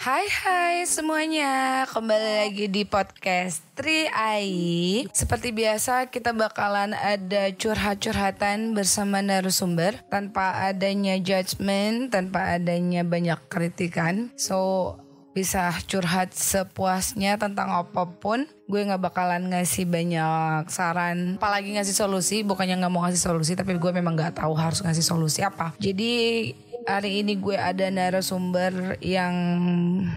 Hai hai semuanya. Kembali lagi di podcast Tri Ai. Seperti biasa kita bakalan ada curhat-curhatan bersama narasumber Tanpa adanya judgement Tanpa adanya banyak kritikan. So bisa curhat sepuasnya tentang apa pun. Gue nggak bakalan ngasih banyak saran. Apalagi ngasih solusi bukannya nggak mau ngasih solusi tapi gue memang nggak tahu harus ngasih solusi apa. Jadi hari ini gue ada narasumber yang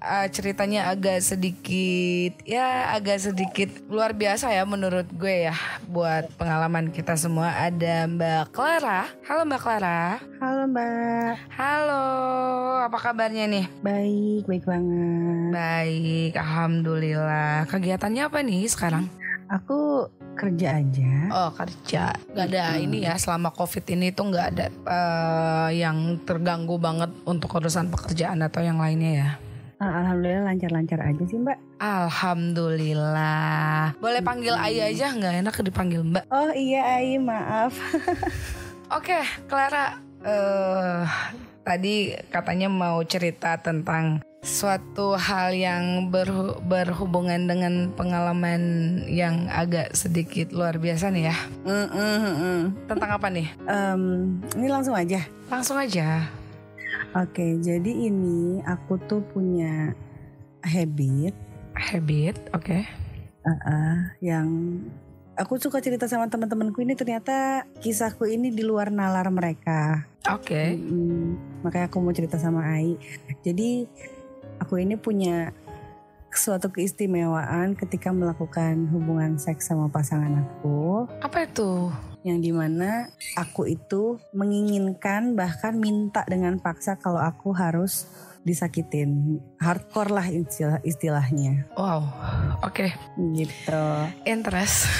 uh, ceritanya agak sedikit ya agak sedikit luar biasa ya menurut gue ya buat pengalaman kita semua ada Mbak Clara. Halo Mbak Clara. Halo Mbak. Halo, apa kabarnya nih? Baik, baik banget. Baik, alhamdulillah. Kegiatannya apa nih sekarang? Aku kerja aja. Oh kerja, nggak ada hmm. ini ya selama covid ini tuh nggak ada uh, yang terganggu banget untuk urusan pekerjaan atau yang lainnya ya. Ah, alhamdulillah lancar-lancar aja sih mbak. Alhamdulillah. Boleh panggil hmm. Ai aja nggak enak dipanggil mbak? Oh iya Ai maaf. Oke, okay, Clara. Uh, tadi katanya mau cerita tentang suatu hal yang ber, berhubungan dengan pengalaman yang agak sedikit luar biasa nih ya. Mm, mm, mm. Tentang apa nih? Um, ini langsung aja. Langsung aja. Oke, jadi ini aku tuh punya habit. Habit, oke. Okay. Uh -uh, yang aku suka cerita sama teman-temanku ini ternyata kisahku ini di luar nalar mereka. Oke. Okay. Hmm, makanya aku mau cerita sama Ai. Jadi aku ini punya suatu keistimewaan ketika melakukan hubungan seks sama pasangan aku. Apa itu? Yang di mana aku itu menginginkan bahkan minta dengan paksa kalau aku harus disakitin. Hardcore lah istilah istilahnya. Wow, oke. Okay. Gitu. Interest.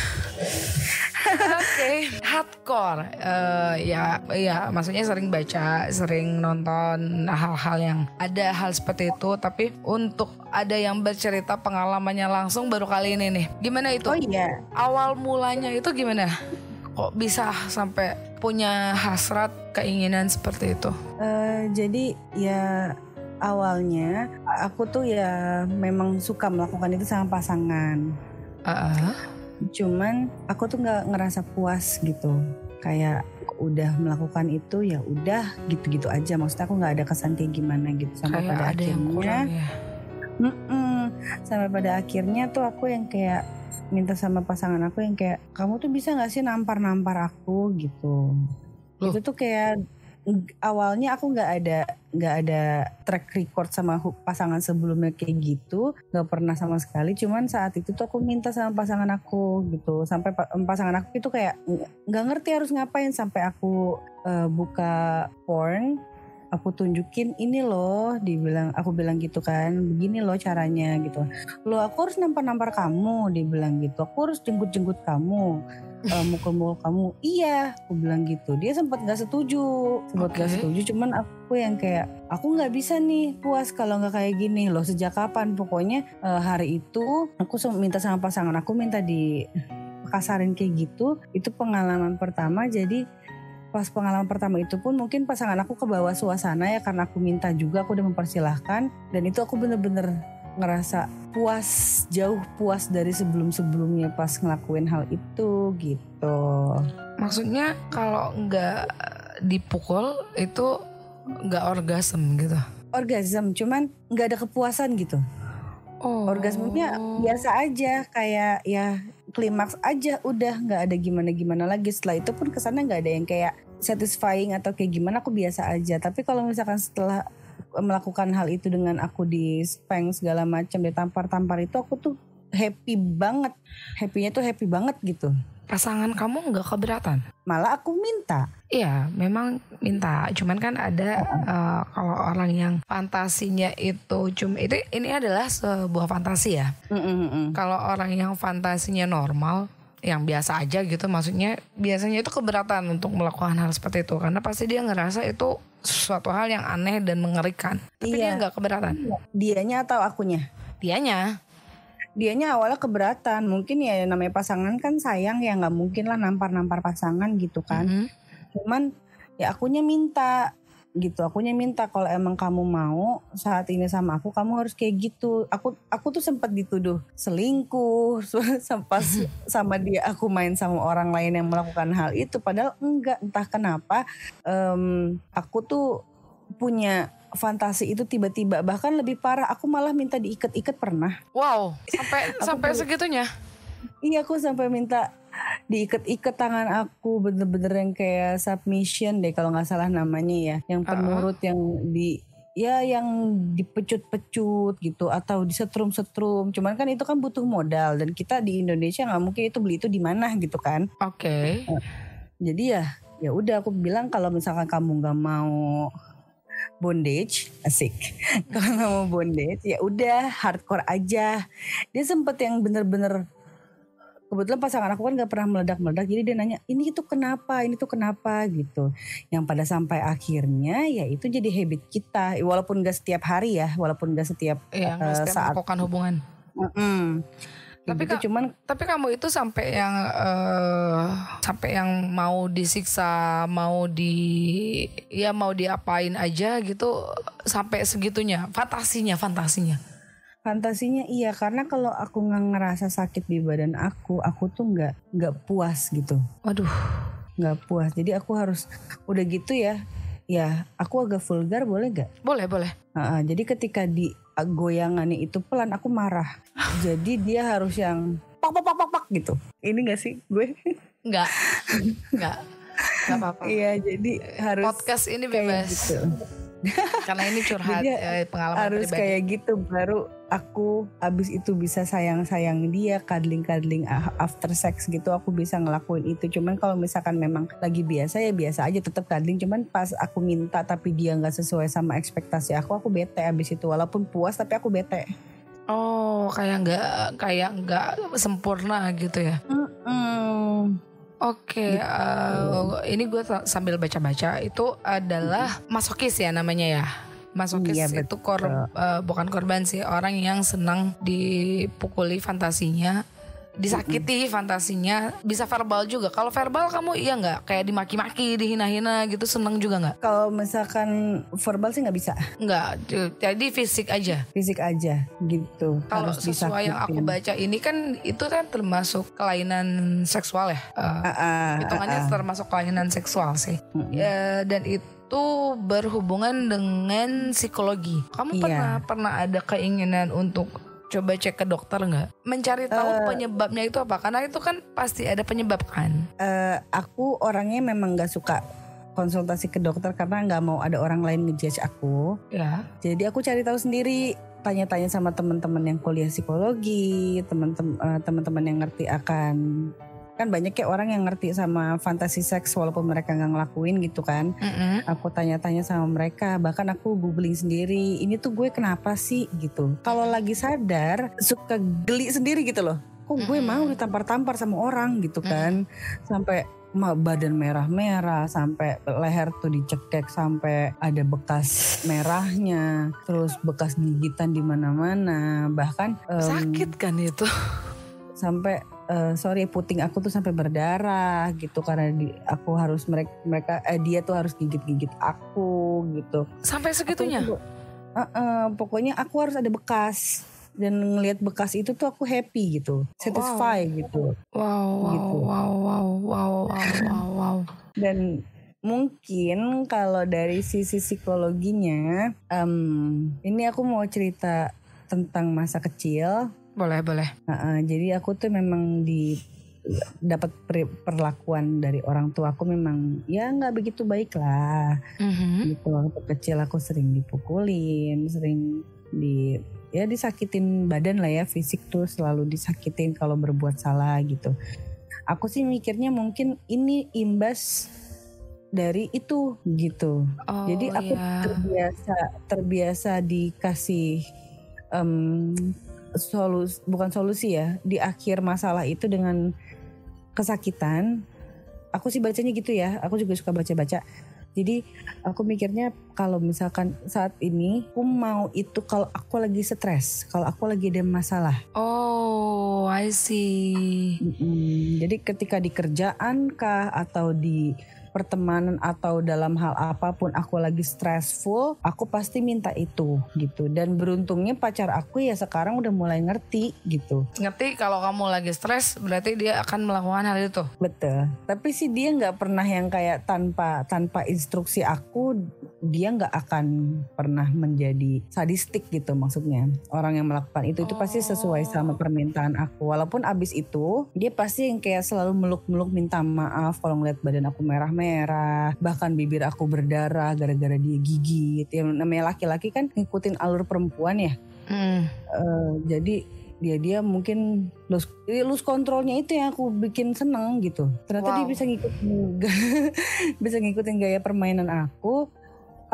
Oke, okay. hardcore. Uh, ya, ya, maksudnya sering baca, sering nonton hal-hal yang ada hal seperti itu. Tapi untuk ada yang bercerita pengalamannya langsung baru kali ini nih. Gimana itu? Oh iya. Awal mulanya itu gimana? Kok bisa sampai punya hasrat keinginan seperti itu? Uh, jadi ya awalnya aku tuh ya memang suka melakukan itu sama pasangan. Uh -uh cuman aku tuh nggak ngerasa puas gitu. Kayak udah melakukan itu ya udah gitu-gitu aja. Maksudnya aku nggak ada kesan kayak gimana gitu. Sampai kayak pada ada akhirnya yang kurang, ya. sampai pada akhirnya tuh aku yang kayak minta sama pasangan aku yang kayak kamu tuh bisa nggak sih nampar-nampar aku? Gitu. Loh. itu tuh kayak awalnya aku nggak ada nggak ada track record sama pasangan sebelumnya kayak gitu. Nggak pernah sama sekali. Cuman saat itu tuh aku minta sama pasangan aku gitu. Sampai pasangan aku itu kayak nggak ngerti harus ngapain sampai aku uh, buka porn aku tunjukin ini loh dibilang aku bilang gitu kan begini loh caranya gitu. Lo aku harus nampar-nampar kamu dibilang gitu. Aku harus jenggut-jenggut kamu uh, mukul-mukul kamu. Iya aku bilang gitu. Dia sempat nggak setuju sempat nggak okay. setuju. Cuman aku yang kayak aku nggak bisa nih puas kalau nggak kayak gini loh sejak kapan? Pokoknya uh, hari itu aku minta sama pasangan aku minta di kasarin kayak gitu. Itu pengalaman pertama jadi pas pengalaman pertama itu pun mungkin pasangan aku ke bawah suasana ya karena aku minta juga aku udah mempersilahkan dan itu aku bener-bener ngerasa puas jauh puas dari sebelum-sebelumnya pas ngelakuin hal itu gitu. Maksudnya kalau nggak dipukul itu nggak orgasm gitu? Orgasm, cuman nggak ada kepuasan gitu. Oh. Orgasmenya biasa aja kayak ya klimaks aja udah nggak ada gimana-gimana lagi setelah itu pun kesannya nggak ada yang kayak satisfying atau kayak gimana aku biasa aja tapi kalau misalkan setelah melakukan hal itu dengan aku di spank segala macam ditampar-tampar itu aku tuh happy banget happynya tuh happy banget gitu pasangan kamu nggak keberatan? Malah aku minta. Iya, memang minta. Cuman kan ada uh, kalau orang yang fantasinya itu cuma itu ini adalah sebuah fantasi ya. Mm -mm. Kalau orang yang fantasinya normal, yang biasa aja gitu, maksudnya biasanya itu keberatan untuk melakukan hal seperti itu karena pasti dia ngerasa itu sesuatu hal yang aneh dan mengerikan. Tapi iya. dia nggak keberatan. Dianya atau akunya? Dianya. Dianya awalnya keberatan. Mungkin ya namanya pasangan kan sayang ya nggak mungkin lah nampar-nampar pasangan gitu kan. Mm -hmm. Cuman ya akunya minta gitu. Akunya minta kalau emang kamu mau saat ini sama aku kamu harus kayak gitu. Aku aku tuh sempat dituduh selingkuh sampai sama dia aku main sama orang lain yang melakukan hal itu. Padahal enggak entah kenapa um, aku tuh punya fantasi itu tiba-tiba. Bahkan lebih parah aku malah minta diikat-ikat pernah. Wow sampai sampai segitunya? Iya aku sampai minta diikat-ikat tangan aku bener-bener yang kayak submission deh kalau nggak salah namanya ya. Yang penurut uh -uh. yang di ya yang dipecut-pecut gitu atau disetrum-setrum. Cuman kan itu kan butuh modal dan kita di Indonesia nggak mungkin itu beli itu di mana gitu kan. Oke. Okay. jadi ya ya udah aku bilang kalau misalkan kamu nggak mau bondage asik. Kalau nggak mau bondage ya udah hardcore aja. Dia sempet yang bener-bener kebetulan pasangan aku kan gak pernah meledak-meledak jadi dia nanya ini itu kenapa? Ini tuh kenapa? Gitu. Yang pada sampai akhirnya ya itu jadi habit kita. Walaupun gak setiap hari ya walaupun gak setiap, iya, uh, setiap saat melakukan hubungan. Mm -mm. Tapi gitu, cuman tapi kamu itu sampai yang uh, sampai yang mau disiksa, mau di ya mau diapain aja gitu sampai segitunya, fantasinya, fantasinya. Fantasinya iya karena kalau aku nggak ngerasa sakit di badan aku, aku tuh nggak nggak puas gitu. Waduh, nggak puas. Jadi aku harus udah gitu ya. Ya, aku agak vulgar boleh gak? Boleh, boleh. Uh, jadi ketika di goyangannya itu pelan, aku marah. jadi dia harus yang pak pak pak pak pak gitu. Ini gak sih gue? Nggak, nggak, nggak apa-apa. Iya, jadi harus podcast ini bebas. Gitu karena ini curhat ya, pengalaman harus pribadi. kayak gitu baru aku abis itu bisa sayang-sayang dia cuddling-cuddling after sex gitu aku bisa ngelakuin itu. Cuman kalau misalkan memang lagi biasa ya biasa aja tetap cuddling. Cuman pas aku minta tapi dia nggak sesuai sama ekspektasi aku aku bete abis itu. Walaupun puas tapi aku bete. Oh kayak nggak kayak nggak sempurna gitu ya? Mm -mm. Oke, okay, gitu. uh, ini gue sambil baca-baca itu adalah masokis ya namanya ya. Masokis iya, itu kor uh, bukan korban sih orang yang senang dipukuli fantasinya disakiti fantasinya bisa verbal juga. Kalau verbal kamu iya nggak? Kayak dimaki-maki dihina-hina gitu seneng juga nggak? Kalau misalkan verbal sih nggak bisa. Nggak jadi fisik aja. Fisik aja gitu. Kalau sesuai yang aku baca ini kan itu kan termasuk kelainan seksual ya? Uh, uh, uh, hitungannya uh, uh. termasuk kelainan seksual sih. Uh, uh. Ya, dan itu itu berhubungan dengan psikologi. Kamu iya. pernah pernah ada keinginan untuk coba cek ke dokter nggak? Mencari tahu uh, penyebabnya itu apa? Karena itu kan pasti ada penyebab kan. Uh, aku orangnya memang nggak suka konsultasi ke dokter karena nggak mau ada orang lain ngejudge aku. Ya. Jadi aku cari tahu sendiri, tanya-tanya sama teman-teman yang kuliah psikologi, teman-teman uh, teman-teman yang ngerti akan kan banyak kayak orang yang ngerti sama fantasi seks walaupun mereka nggak ngelakuin gitu kan. Mm-hmm. aku tanya-tanya sama mereka bahkan aku googling sendiri ini tuh gue kenapa sih? gitu. Kalau lagi sadar suka geli sendiri gitu loh. Kok gue mm-hmm. mau ditampar-tampar sama orang? gitu kan. Mm-hmm. sampai badan merah-merah sampai leher tuh dicekek sampai ada bekas merahnya terus bekas gigitan di mana-mana bahkan um, sakit kan itu? sampai uh, sorry puting aku tuh sampai berdarah gitu karena di, aku harus mereka mereka eh, dia tuh harus gigit-gigit aku gitu. Sampai segitunya? aku, uh, uh, pokoknya aku harus ada bekas. Dan ngelihat bekas itu tuh aku happy gitu satisfy wow. gitu. Wow wow, gitu. wow wow wow wow wow wow. Dan mungkin kalau dari sisi psikologinya um, ini aku mau cerita tentang masa kecil boleh, boleh. Uh, uh, jadi aku tuh memang di dapat perlakuan dari orang tua aku memang ya nggak begitu baik lah mm-hmm. gitu waktu kecil aku sering dipukulin sering di ya disakitin badan lah ya fisik tuh selalu disakitin kalau berbuat salah gitu aku sih mikirnya mungkin ini imbas dari itu gitu oh, jadi aku yeah. terbiasa terbiasa dikasih um, solusi bukan solusi ya di akhir masalah itu dengan kesakitan aku sih bacanya gitu ya aku juga suka baca-baca. Jadi aku mikirnya kalau misalkan saat ini aku mau itu kalau aku lagi stres kalau aku lagi ada masalah. Oh I see. Mm-hmm. jadi ketika di kerjaan kah atau di pertemanan atau dalam hal apa pun aku lagi stressful, aku pasti minta itu gitu. Dan beruntungnya pacar aku ya sekarang udah mulai ngerti gitu. Ngerti kalau kamu lagi stres berarti dia akan melakukan hal itu. Betul. Tapi sih dia nggak pernah yang kayak tanpa tanpa instruksi aku dia nggak akan pernah menjadi sadistik gitu maksudnya. Orang yang melakukan itu itu pasti sesuai sama permintaan aku. Walaupun abis itu dia pasti yang kayak selalu meluk-meluk minta maaf kalau ngeliat badan aku merah-merah, bahkan bibir aku berdarah gara-gara dia gigit. Yang namanya laki-laki kan ngikutin alur perempuan ya. Hmm. Uh, jadi dia dia mungkin lose lose kontrolnya itu yang aku bikin seneng gitu ternyata wow. dia bisa ngikutin bisa ngikutin gaya permainan aku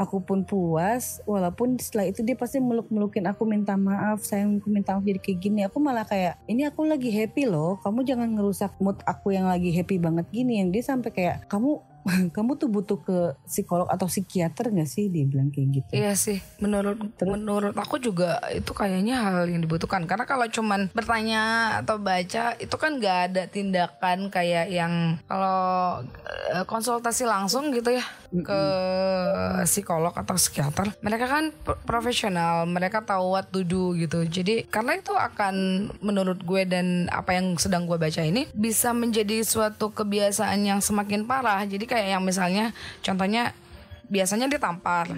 aku pun puas walaupun setelah itu dia pasti meluk-melukin aku minta maaf sayang aku minta maaf jadi kayak gini aku malah kayak ini aku lagi happy loh kamu jangan ngerusak mood aku yang lagi happy banget gini yang dia sampai kayak kamu kamu tuh butuh ke psikolog atau psikiater gak sih dia bilang kayak gitu? Iya sih menurut Terus? menurut aku juga itu kayaknya hal yang dibutuhkan. Karena kalau cuman bertanya atau baca itu kan gak ada tindakan kayak yang kalau eh, konsultasi langsung gitu ya ke psikolog atau psikiater. Mereka kan profesional mereka tahu what to do gitu. Jadi karena itu akan menurut gue dan apa yang sedang gue baca ini bisa menjadi suatu kebiasaan yang semakin parah. Jadi kayak yang misalnya contohnya biasanya ditampar.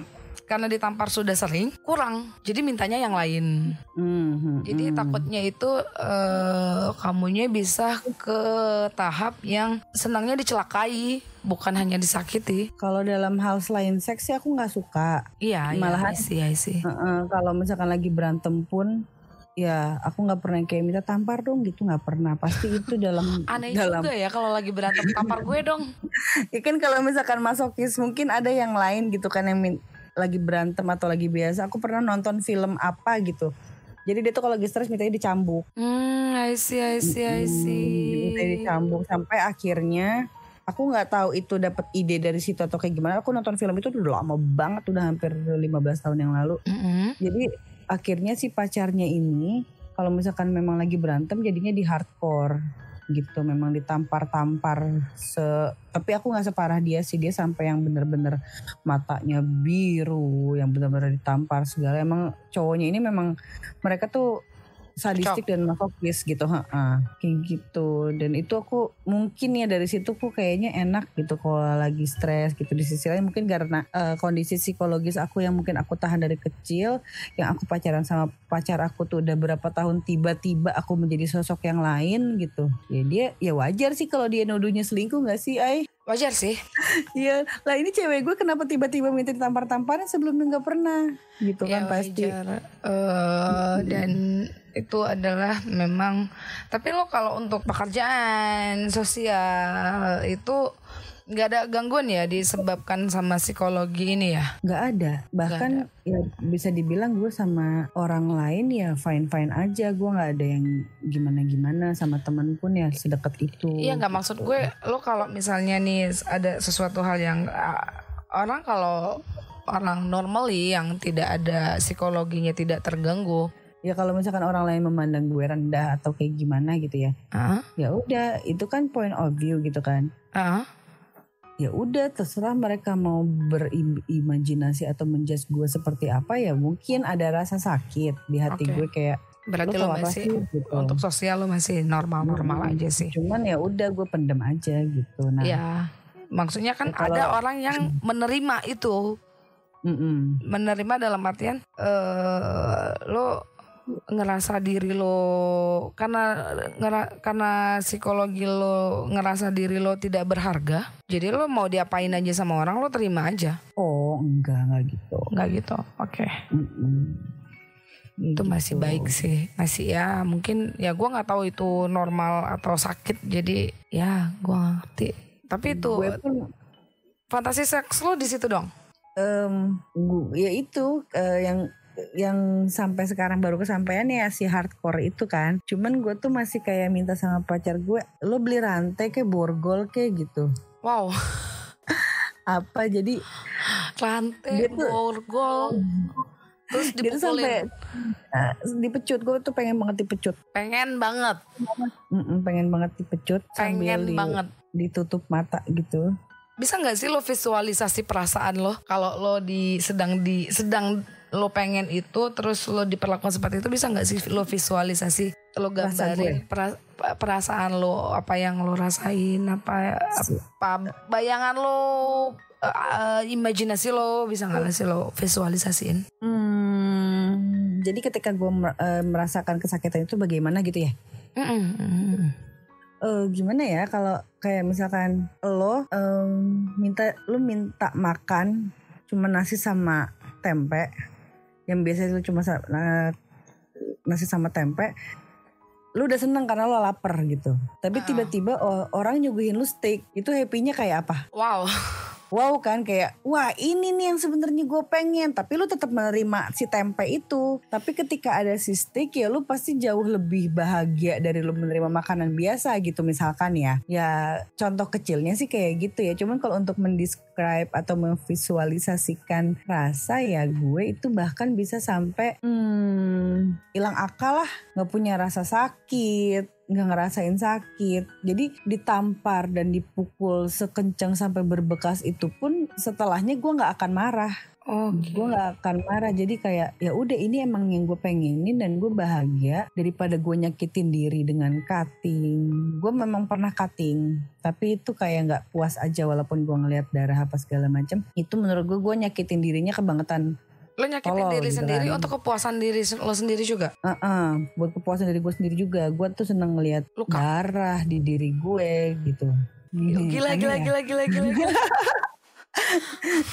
Karena ditampar sudah sering kurang. Jadi mintanya yang lain. Mm-hmm. jadi takutnya itu uh, kamunya bisa ke tahap yang senangnya dicelakai bukan hanya disakiti. Kalau dalam hal selain seks sih aku nggak suka. Iya, iya malahan iya, sih uh-uh, kalau misalkan lagi berantem pun ya aku nggak pernah kayak minta tampar dong gitu nggak pernah. Pasti itu dalam aneh dalam... juga ya kalau lagi berantem tampar gue dong. Ya kan kalau misalkan masokis mungkin ada yang lain gitu kan yang min- lagi berantem atau lagi biasa. Aku pernah nonton film apa gitu. Jadi dia tuh kalau lagi stres mintanya dicambuk. Hmm I see I see I see. dicambuk. Sampai akhirnya aku nggak tahu itu dapat ide dari situ atau kayak gimana. Aku nonton film itu udah lama banget udah hampir 15 tahun yang lalu. Mm -hmm. jadi akhirnya si pacarnya ini kalau misalkan memang lagi berantem jadinya di hardcore gitu. Memang ditampar-tampar se tapi aku nggak separah dia sih. Dia sampai yang bener-bener matanya biru yang bener-bener ditampar segala. Emang cowoknya ini memang mereka tuh sadistik dan masokis gitu ha -ha. kayak gitu. Dan itu aku mungkin ya dari situ aku kayaknya enak gitu kalau lagi stres gitu. Di sisi lain mungkin karena uh, kondisi psikologis aku yang mungkin aku tahan dari kecil yang aku pacaran sama pacar aku tuh udah berapa tahun tiba-tiba aku menjadi sosok yang lain gitu. Ya dia ya wajar sih kalau dia nuduhnya selingkuh nggak sih ay Wajar sih. Iya, lah ini cewek gue kenapa tiba-tiba minta ditampar-tamparan sebelumnya nggak pernah, gitu kan ya, pasti. Uh, dan itu adalah memang, tapi lo kalau untuk pekerjaan sosial itu nggak ada gangguan ya disebabkan sama psikologi ini ya? Nggak ada. Bahkan gak ada. ya bisa dibilang gue sama orang lain ya fine fine aja. Gue nggak ada yang gimana gimana sama temen pun ya sedekat itu. Iya nggak maksud gue lo kalau misalnya nih ada sesuatu hal yang orang kalau orang normally yang tidak ada psikologinya tidak terganggu ya kalau misalkan orang lain memandang gue rendah atau kayak gimana gitu ya uh? ya udah itu kan point of view gitu kan uh? Ya udah terserah mereka mau berimajinasi atau menjudge gue seperti apa ya mungkin ada rasa sakit di hati okay. gue kayak berarti lo, masih sih, gitu. untuk sosial lo masih normal-normal hmm, aja sih cuman ya udah gue pendem aja gitu nah ya maksudnya kan ya, kalau, ada orang yang menerima itu mm -mm. menerima dalam artian uh, lo ngerasa diri lo karena ngera, karena psikologi lo ngerasa diri lo tidak berharga jadi lo mau diapain aja sama orang lo terima aja oh enggak enggak gitu enggak gitu oke okay. mm -mm. itu masih gitu. baik sih masih ya mungkin ya gue nggak tahu itu normal atau sakit jadi ya gue ngerti tapi itu gue pun fantasi seks lo di situ dong um, ya itu uh, yang yang sampai sekarang baru kesampaian ya si hardcore itu kan. Cuman gue tuh masih kayak minta sama pacar gue, lo beli rantai kayak borgol kayak gitu. Wow. Apa jadi rantai tuh, borgol. Terus dipukulin. Gitu sampai uh, dipecut gue tuh pengen banget dipecut. Pengen banget. Mm -mm, pengen banget dipecut pengen sambil banget. ditutup mata gitu. bisa nggak sih lo visualisasi perasaan lo kalau lo di sedang di sedang lo pengen itu terus lo diperlakukan seperti itu bisa nggak sih lo visualisasi lo gambarin pera, perasaan lo apa yang lo rasain apa apa bayangan lo uh, imajinasi lo bisa nggak sih lo visualisasiin? Hmm, jadi ketika gue uh, merasakan kesakitan itu bagaimana gitu ya? Mm -mm. Uh, gimana ya kalau kayak misalkan lo um, minta lo minta makan cuma nasi sama tempe yang biasa itu cuma uh, nasi sama tempe lu udah seneng karena lo lapar gitu. Tapi tiba-tiba uh. orang nyuguhin lu steak itu happynya kayak apa? Wow wow kan kayak wah ini nih yang sebenarnya gue pengen. Tapi lu tetap menerima si tempe itu. Tapi ketika ada si steak ya lu pasti jauh lebih bahagia dari lu menerima makanan biasa gitu misalkan ya. Ya contoh kecilnya sih kayak gitu ya. Cuman kalau untuk mendescribe atau memvisualisasikan rasa ya gue itu bahkan bisa sampai hmm, hilang akal lah. Nggak punya rasa sakit nggak ngerasain sakit. Jadi ditampar dan dipukul sekencang sampai berbekas itu pun setelahnya gue nggak akan marah. Oh, okay. gue nggak akan marah. Jadi kayak ya udah ini emang yang gue pengenin dan gue bahagia daripada gue nyakitin diri dengan cutting. Gue memang pernah cutting, tapi itu kayak nggak puas aja walaupun gue ngeliat darah apa segala macam. Itu menurut gue gue nyakitin dirinya kebangetan Lo nyakitin Tolong, diri gitu sendiri kan. untuk kepuasan diri lo sendiri juga? Uh -uh, buat kepuasan diri gue sendiri juga. Gue tuh seneng ngeliat Luka. darah di diri gue gitu. Gila, gila, gila, gila, gila, gila.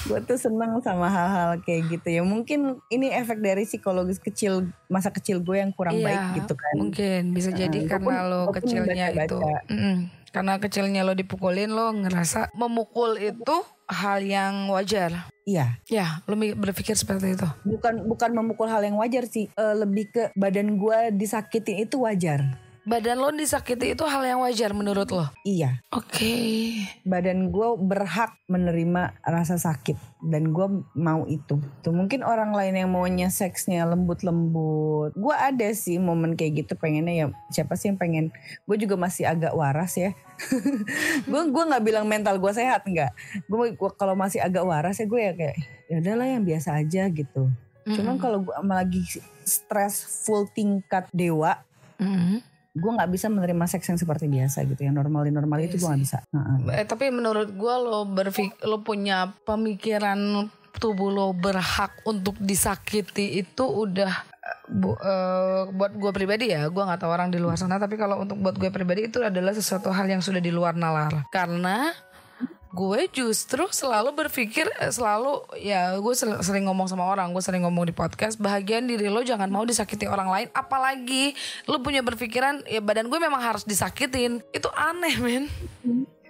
gue tuh seneng sama hal-hal kayak gitu ya mungkin ini efek dari psikologis kecil masa kecil gue yang kurang iya, baik gitu kan mungkin bisa jadi uh, karena lo kecilnya baca -baca. itu mm -mm. karena kecilnya lo dipukulin lo ngerasa memukul itu hal yang wajar Iya. Ya, lo berpikir seperti itu. Bukan bukan memukul hal yang wajar sih, uh, lebih ke badan gue disakitin itu wajar badan lo disakiti itu hal yang wajar menurut lo? Iya. Oke. Okay. Badan gue berhak menerima rasa sakit dan gue mau itu. Tuh mungkin orang lain yang maunya seksnya lembut-lembut. Gue ada sih momen kayak gitu pengennya ya siapa sih yang pengen? Gue juga masih agak waras ya. gue gue nggak bilang mental gue sehat nggak. Gue kalau masih agak waras ya gue ya kayak ya udahlah yang biasa aja gitu. Mm -hmm. Cuman kalau gue lagi stres full tingkat dewa, mm -hmm gue nggak bisa menerima seks yang seperti biasa gitu yang normal normal itu gue nggak bisa. Uh-uh. eh, tapi menurut gue lo berfik lo punya pemikiran tubuh lo berhak untuk disakiti itu udah bu, uh, buat gue pribadi ya. Gue nggak tahu orang di luar sana tapi kalau untuk buat gue pribadi itu adalah sesuatu hal yang sudah di luar nalar. Karena gue justru selalu berpikir eh, selalu ya gue sering ngomong sama orang gue sering ngomong di podcast bahagian diri lo jangan mau disakiti orang lain apalagi lo punya berpikiran ya badan gue memang harus disakitin. Itu aneh men.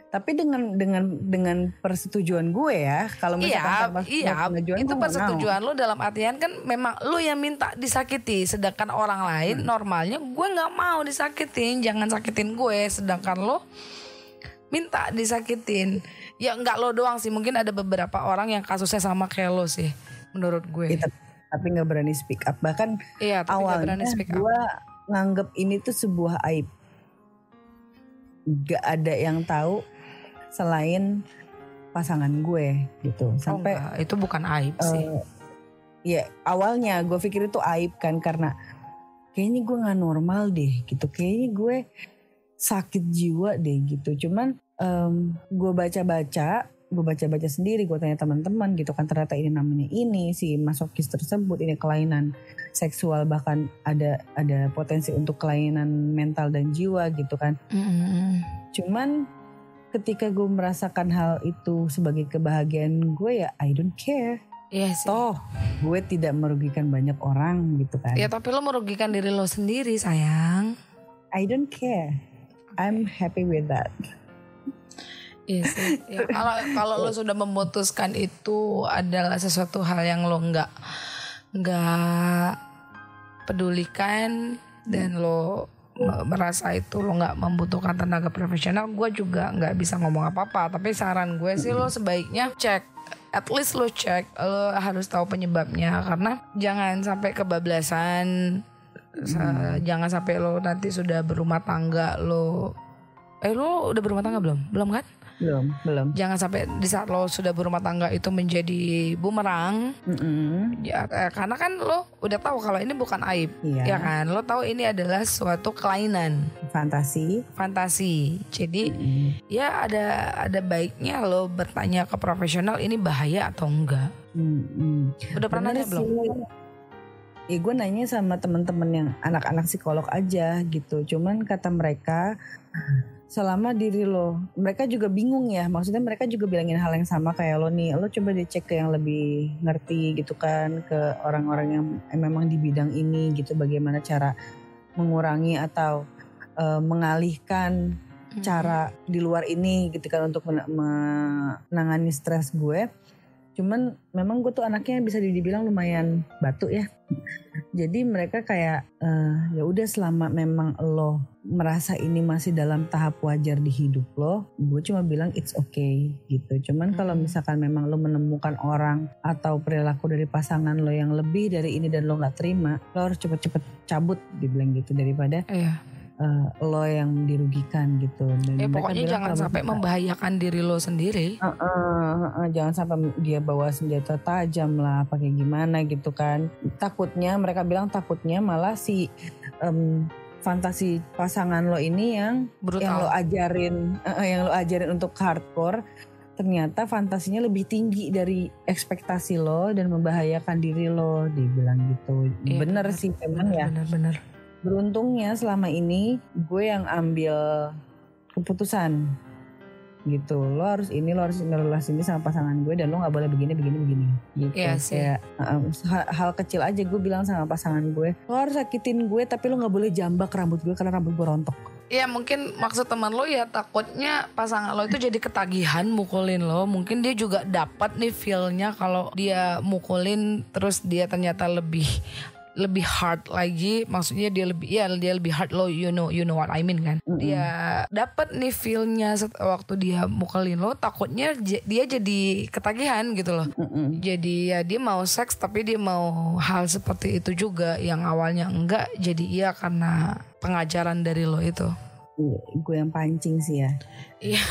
Tapi dengan dengan dengan persetujuan gue ya kalau misalkan iya, iya itu persetujuan lo dalam artian kan memang lo yang minta disakiti sedangkan orang lain hmm. normalnya gue nggak mau disakitin jangan sakitin gue sedangkan lo minta disakitin. Ya nggak lo doang sih. Mungkin ada beberapa orang yang kasusnya sama kayak lo sih menurut gue. Ya, tapi nggak berani speak up. Bahkan iya, awalnya gue nganggep ini tuh sebuah aib. Gak ada yang tahu selain pasangan gue gitu. Oh, sampai oh, itu bukan aib uh, sih. ya awalnya gue pikir itu aib kan. Karena kayaknya gue nggak normal deh gitu. Kayaknya gue sakit jiwa deh gitu cuman um, gue baca-baca gue baca-baca sendiri gue tanya teman-teman gitu kan ternyata ini namanya ini si masokis tersebut ini kelainan seksual bahkan ada ada potensi untuk kelainan mental dan jiwa gitu kan mm-hmm. cuman ketika gue merasakan hal itu sebagai kebahagiaan gue ya I don't care Iya sih. Toh gue tidak merugikan banyak orang gitu kan. Ya tapi lo merugikan diri lo sendiri sayang. I don't care. I'm happy with that. Iya sih. Ya, kalau kalau lo sudah memutuskan itu adalah sesuatu hal yang lo nggak nggak pedulikan dan lo merasa itu lo nggak membutuhkan tenaga profesional, gue juga nggak bisa ngomong apa-apa. Tapi saran gue sih lo sebaiknya cek at least lo cek lo harus tahu penyebabnya karena jangan sampai kebablasan Hmm. Jangan sampai lo nanti sudah berumah tangga lo. Eh lo udah berumah tangga belum? Belum kan? belum belum Jangan sampai di saat lo sudah berumah tangga itu menjadi bumerang. Mm-mm. Ya, eh, karena kan lo udah tahu kalau ini bukan aib, Iya. ya kan? Lo tahu ini adalah suatu kelainan, fantasi fantasi. Jadi Mm-mm. ya ada ada baiknya lo bertanya ke profesional ini bahaya atau enggak. Mm-mm. Udah pernah Bener nanya belum? Ya gue nanya sama teman-teman yang anak-anak psikolog aja gitu. Cuman kata mereka selama diri lo, mereka juga bingung ya. Maksudnya mereka juga bilangin hal yang sama kayak lo nih. Lo coba dicek ke yang lebih ngerti gitu kan, ke orang-orang yang memang di bidang ini gitu. Bagaimana cara mengurangi atau eh, mengalihkan Hmm. cara di luar ini gitu kan untuk men- menangani stres gue. Cuman memang gue tuh anaknya bisa dibilang lumayan batu ya. Jadi mereka kayak eh, ya udah selama memang lo merasa ini masih dalam tahap wajar di hidup lo, gue cuma bilang it's okay gitu. Cuman kalau misalkan memang lo menemukan orang atau perilaku dari pasangan lo yang lebih dari ini dan lo nggak terima, lo harus cepet-cepet cabut dibilang gitu daripada Iya. Eh, lo yang dirugikan gitu. Dan Ya pokoknya jangan sampai misalkan- membahayakan diri lo sendiri. Heeh, heeh, jangan sampai dia bawa senjata tajam lah, pakai gimana gitu kan. Takutnya mereka bilang takutnya malah si em, fantasi pasangan lo ini yang yang lo Brutal. ajarin, eh, yang lo ajarin untuk hardcore ternyata fantasinya lebih tinggi dari ekspektasi lo dan membahayakan diri lo dibilang gitu Iya, bener benar, sih memang ya Bener-bener. Beruntungnya selama ini gue yang ambil keputusan. Gitu. Lo harus ini lo harus harus ini sama pasangan gue dan lo nggak boleh begini begini begini. Gitu. Iya sih. kayak uh, hal, hal kecil aja gue bilang sama pasangan gue. Lo harus sakitin gue tapi lo nggak boleh jambak rambut gue karena rambut gue rontok. Ya mungkin maksud teman lo ya takutnya pasangan lo itu jadi ketagihan mukulin lo. Mungkin dia juga dapat nih feel-nya kalau dia mukulin terus dia ternyata lebih lebih hard lagi. Maksudnya dia lebih ya dia lebih hard lo you know you know what I mean kan. Mm-mm. Dia dapat nih feel-nya waktu dia mukulin lo takutnya dia jadi ketagihan gitu loh. Jadi ya dia mau seks tapi dia mau hal seperti itu juga yang awalnya enggak jadi iya karena pengajaran dari lo itu. Gue yang pancing sih ya. Iya.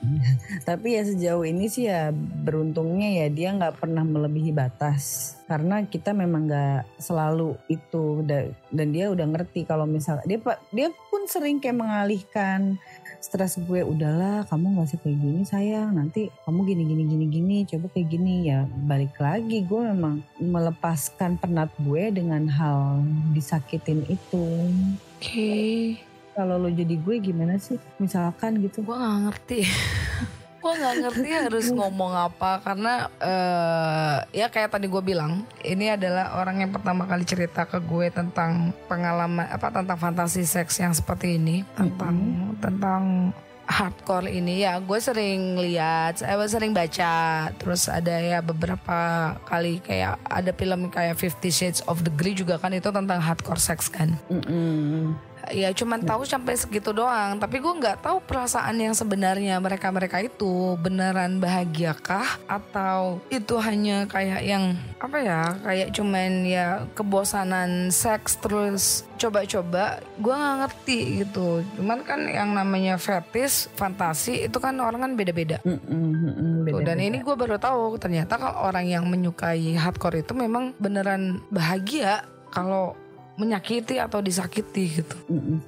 tapi ya sejauh ini sih ya beruntungnya ya dia nggak pernah melebihi batas. Karena kita memang nggak selalu itu da- dan dia udah ngerti kalau misal dia dia pun sering kayak mengalihkan stres gue udahlah kamu nggak usah kayak gini sayang. Nanti kamu gini gini gini gini coba kayak gini. Ya balik lagi gue memang melepaskan penat gue dengan hal disakitin itu. Oke. Kalau lo jadi gue gimana sih? Misalkan gitu. Gue gak ngerti. gue gak ngerti harus ngomong apa karena eh ya kayak tadi gue bilang ini adalah orang yang pertama kali cerita ke gue tentang pengalaman apa tentang fantasi seks yang seperti ini tentang tentang hardcore ini. Ya gue sering lihat eh sering baca. Terus ada ya beberapa kali kayak ada film kayak Fifty Shades of the Grey juga kan itu tentang hardcore sex kan. Mm-mm. Ya cuman tahu sampai segitu doang. Tapi gue nggak tahu perasaan yang sebenarnya mereka mereka itu beneran bahagiakah? Atau itu hanya kayak yang apa ya kayak cuman ya kebosanan seks terus coba-coba? Gue nggak ngerti gitu. Cuman kan yang namanya fetish fantasi itu kan orang kan beda-beda. Tuh, dan ini gue baru tahu ternyata kalau orang yang menyukai hardcore itu memang beneran bahagia. Kalau menyakiti atau disakiti gitu. Mm-mm.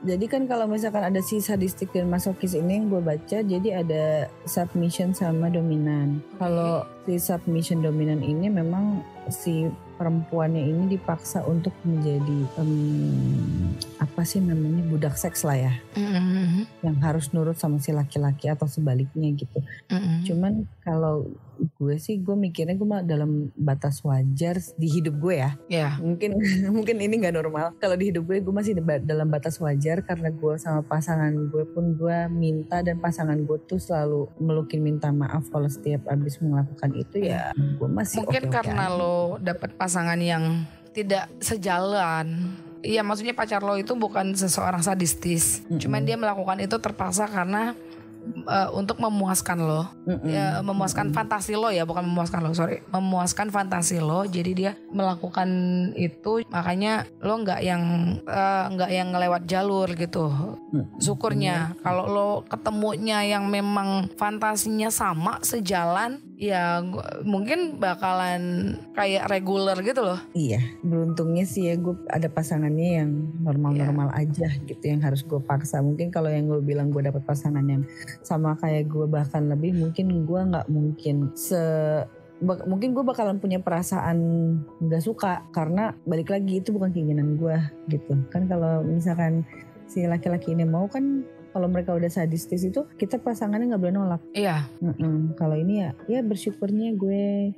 Jadi kan kalau misalkan ada si sadistik dan masokis ini yang gue baca, jadi ada submission sama dominan. Kalau si submission dominan ini memang si perempuannya ini dipaksa untuk menjadi em, apa sih namanya budak seks lah ya, Mm-mm. yang harus nurut sama si laki-laki atau sebaliknya gitu. Mm-mm. Cuman kalau gue sih gue mikirnya gue mah dalam batas wajar di hidup gue ya Ya, mungkin mungkin ini nggak normal kalau di hidup gue gue masih dalam batas wajar karena gue sama pasangan gue pun gue minta dan pasangan gue tuh selalu melukin minta maaf kalau setiap abis melakukan itu ya gue masih mungkin karena aja. lo dapet pasangan yang tidak sejalan. Iya, maksudnya pacar lo itu bukan seseorang sadistis. Mm-mm. Cuman dia melakukan itu terpaksa karena uh, untuk memuaskan lo, Mm-mm. ya, memuaskan fantasi lo ya, bukan memuaskan lo, sorry, memuaskan fantasi lo. Jadi dia melakukan itu, makanya lo nggak yang uh, nggak yang ngelewat jalur gitu. Mm. Syukurnya kalau lo ketemunya yang memang fantasinya sama sejalan, ya gua- mungkin bakalan kayak reguler gitu loh. Iya, beruntungnya sih ya gue ada pasangannya yang normal-normal Iya. aja gitu yang harus gue paksa. Mungkin kalau yang gue bilang gue dapat pasangan yang sama kayak gue bahkan lebih, mungkin gue nggak mungkin se bak- mungkin gue bakalan punya perasaan nggak suka karena balik lagi itu bukan keinginan gue gitu. Kan kalau misalkan si laki-laki ini mau kan kalau mereka udah sadistis itu kita pasangannya nggak boleh nolak. Iya, Mm-mm. Kalau ini ya, ya bersyukurnya gue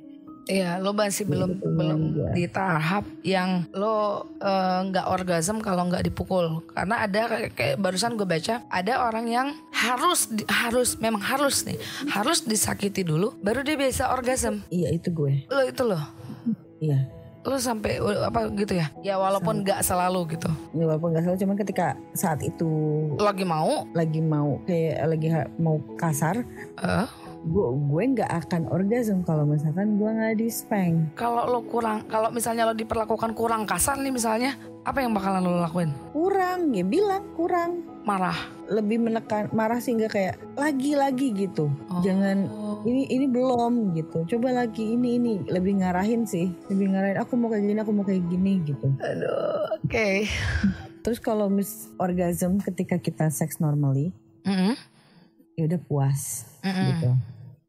Iya, lo masih Iya, belum belum di tahap yang lo eh, nggak orgasm kalau nggak dipukul. Karena ada kayak, kayak barusan gue baca ada orang yang harus di- harus memang harus nih harus disakiti dulu baru dia bisa orgasm. iya itu gue. Lo itu lo Iya. Lo sampai uh, apa gitu ya? Ya walaupun nggak selalu gitu. Ya, walaupun nggak salah cuman ketika saat itu Lagi mau, lagi mau kayak lagi mau kasar eh, gue gue nggak akan orgasm kalau misalkan gue nggak di spank kalau lo kurang kalau misalnya lo diperlakukan kurang kasar nih misalnya apa yang bakalan lo lakuin? kurang ya bilang kurang Marah. lebih menekan marah sehingga kayak lagi lagi gitu Oh. jangan ini ini belum gitu coba lagi ini ini lebih ngarahin sih lebih ngarahin aku mau kayak gini aku mau kayak gini gitu Aduh, oke. terus kalau mis orgasm ketika kita seks normally Mm-mm, ya udah puas mm-mm, gitu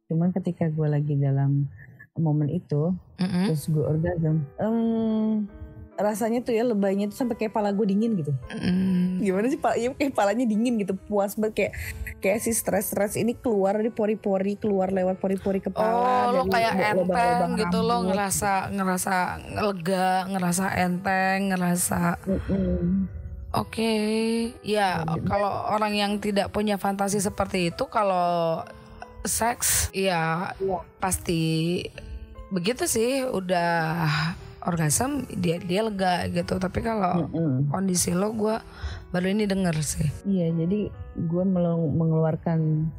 cuman ketika gue lagi dalam momen itu mm-mm. terus gue orgasm em, rasanya tuh ya lebaynya tuh sampai kayak pala gue dingin gitu Mm. gimana sih pak ya kayak palanya dingin gitu puas banget kayak kayak si stres stres ini keluar dari pori-pori keluar lewat pori-pori kepala Oh, lo kayak lubang- lubang enteng gitu lo ngerasa ngerasa lega, ngerasa enteng, ngerasa Mm-mm. oke. Ya, kalau orang yang tidak punya fantasi seperti itu kalau seks ya pasti begitu sih udah orgasm dia dia lega gitu. Tapi kalau Mm-mm. kondisi lo gue baru ini denger sih. iya jadi gue mengeluarkan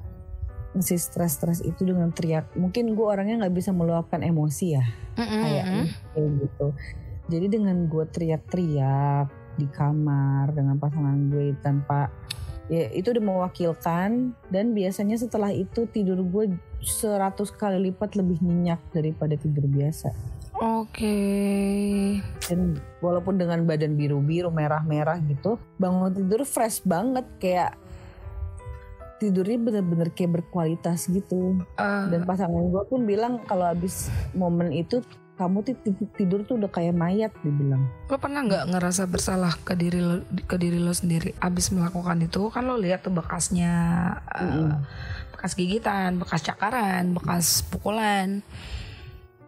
si stres-stres itu dengan teriak mungkin gue orangnya nggak bisa meluapkan emosi ya Mm-mm. kayak kayak gitu jadi dengan gue teriak-teriak di kamar dengan pasangan gue tanpa ya itu udah mewakilkan dan biasanya setelah itu tidur gue 100 kali lipat lebih nyenyak daripada tidur biasa Oke. dan walaupun dengan badan biru-biru merah-merah gitu bangun tidur fresh banget kayak tidurnya bener-bener kayak berkualitas gitu Eh, dan pasangan gue pun bilang kalau habis momen itu kamu tidur tuh udah kayak mayat dibilang Lo pernah nggak ngerasa bersalah ke diri lo ke diri lo sendiri abis melakukan itu kan lo lihat tuh bekasnya uh, Mm-mm. bekas gigitan, bekas cakaran, bekas pukulan.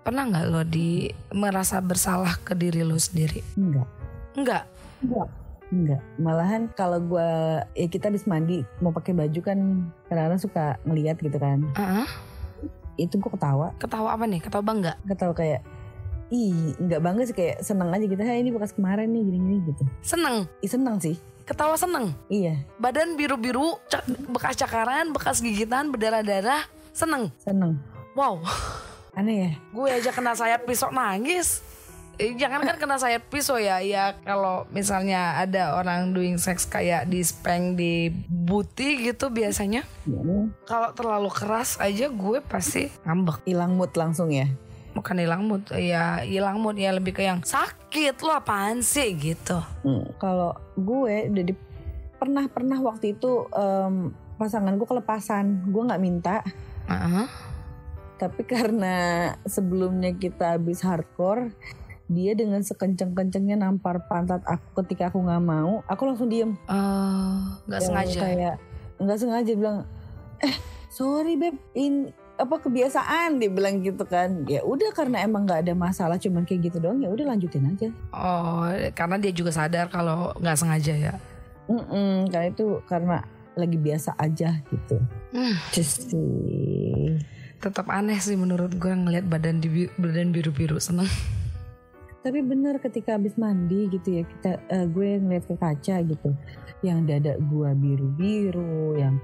Pernah nggak lo di merasa bersalah ke diri lo sendiri? enggak Enggak. enggak enggak malahan kalau gue ya kita habis mandi mau pakai baju kan kadang-kadang suka ngeliat gitu kan Heeh. itu gue ketawa Ketawa apa nih? Ketawa bangga. ketawa kayak ih enggak bangga sih kayak seneng aja gitu Hai ini bekas kemarin nih gini-gini gitu Seneng. Ih seneng sih Ketawa seneng. iya Badan biru-biru, bekas cakaran, bekas gigitan, berdarah-darah. Seneng. seneng Wow. Aneh ya? Gue aja kena sayap pisau nangis. Eh, jangan kan kena sayap pisau ya ya kalau misalnya ada orang doing sex kayak di spank di buti gitu biasanya. Ya, kalau terlalu keras aja gue pasti ngambek. Hilang mood langsung ya? Bukan hilang mood ya hilang mood ya lebih ke yang sakit lo apaan sih? gitu. Hmm, kalau gue udah di pernah pernah waktu itu em, pasangan gue kelepasan gue nggak minta. Heeh. Tapi karena sebelumnya kita habis hardcore dia dengan sekenceng-kencengnya nampar pantat aku ketika aku nggak mau aku langsung diem. Eh, nggak Yang sengaja kayak nggak sengaja bilang eh sorry beb in apa kebiasaan dia bilang gitu kan. Ya udah karena emang nggak ada masalah cuman kayak gitu doang ya udah lanjutin aja. Oh karena dia juga sadar kalau nggak sengaja ya? Mm-mm, karena itu karena lagi biasa aja gitu. Hmm. Just sih. Tetap aneh sih menurut gue ngelihat badan di badan biru-biru seneng. Tapi bener ketika habis mandi gitu ya kita eh, gue ngeliat ke kaca gitu. Yang dada gue biru biru yang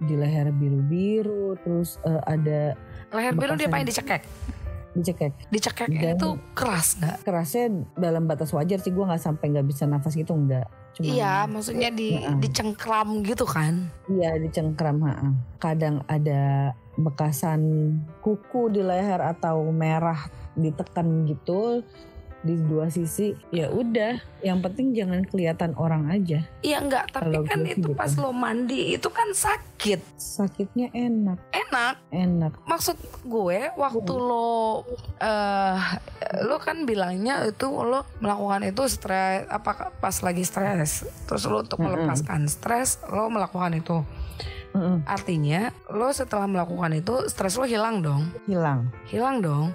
di leher biru-biru terus uh, ada leher biru dia paling dicekek dicekek. Dicekek itu keras nggak? kerasnya dalam batas wajar sih gue nggak sampai nggak bisa nafas gitu nggak. Iya maksudnya di uh, dicengkram gitu kan? Iya dicengkram ha kadang ada bekasan kuku di leher atau merah ditekan gitu di dua sisi ya udah yang penting jangan kelihatan orang aja iya enggak tapi Kalau kan itu gitu. pas lo mandi itu kan sakit sakitnya enak enak enak maksud gue waktu hmm. lo uh, lo kan bilangnya itu lo melakukan itu stres apa pas lagi stres terus lo untuk melepaskan stres lo melakukan itu Mm-mm. Artinya lo setelah melakukan itu stres lo hilang dong. Hilang. Hilang dong.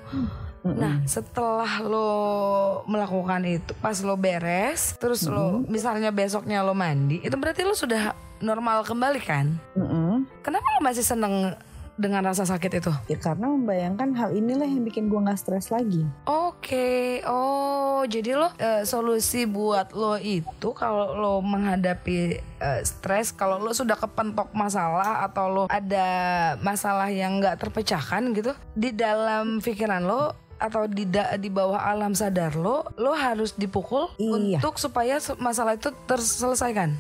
Nah, setelah lo melakukan itu, pas lo beres, terus mm -hmm. lo misalnya besoknya lo mandi, itu berarti lo sudah normal kembali kan? Mm -hmm. Kenapa lo masih seneng dengan rasa sakit itu? Ya karena membayangkan hal inilah yang bikin gue nggak stres lagi. Oke, okay. oh jadi lo uh, solusi buat lo itu kalau lo menghadapi uh, stres, kalau lo sudah kepentok masalah atau lo ada masalah yang nggak terpecahkan gitu di dalam pikiran lo atau di di bawah alam sadar lo lo harus dipukul iya. untuk supaya masalah itu terselesaikan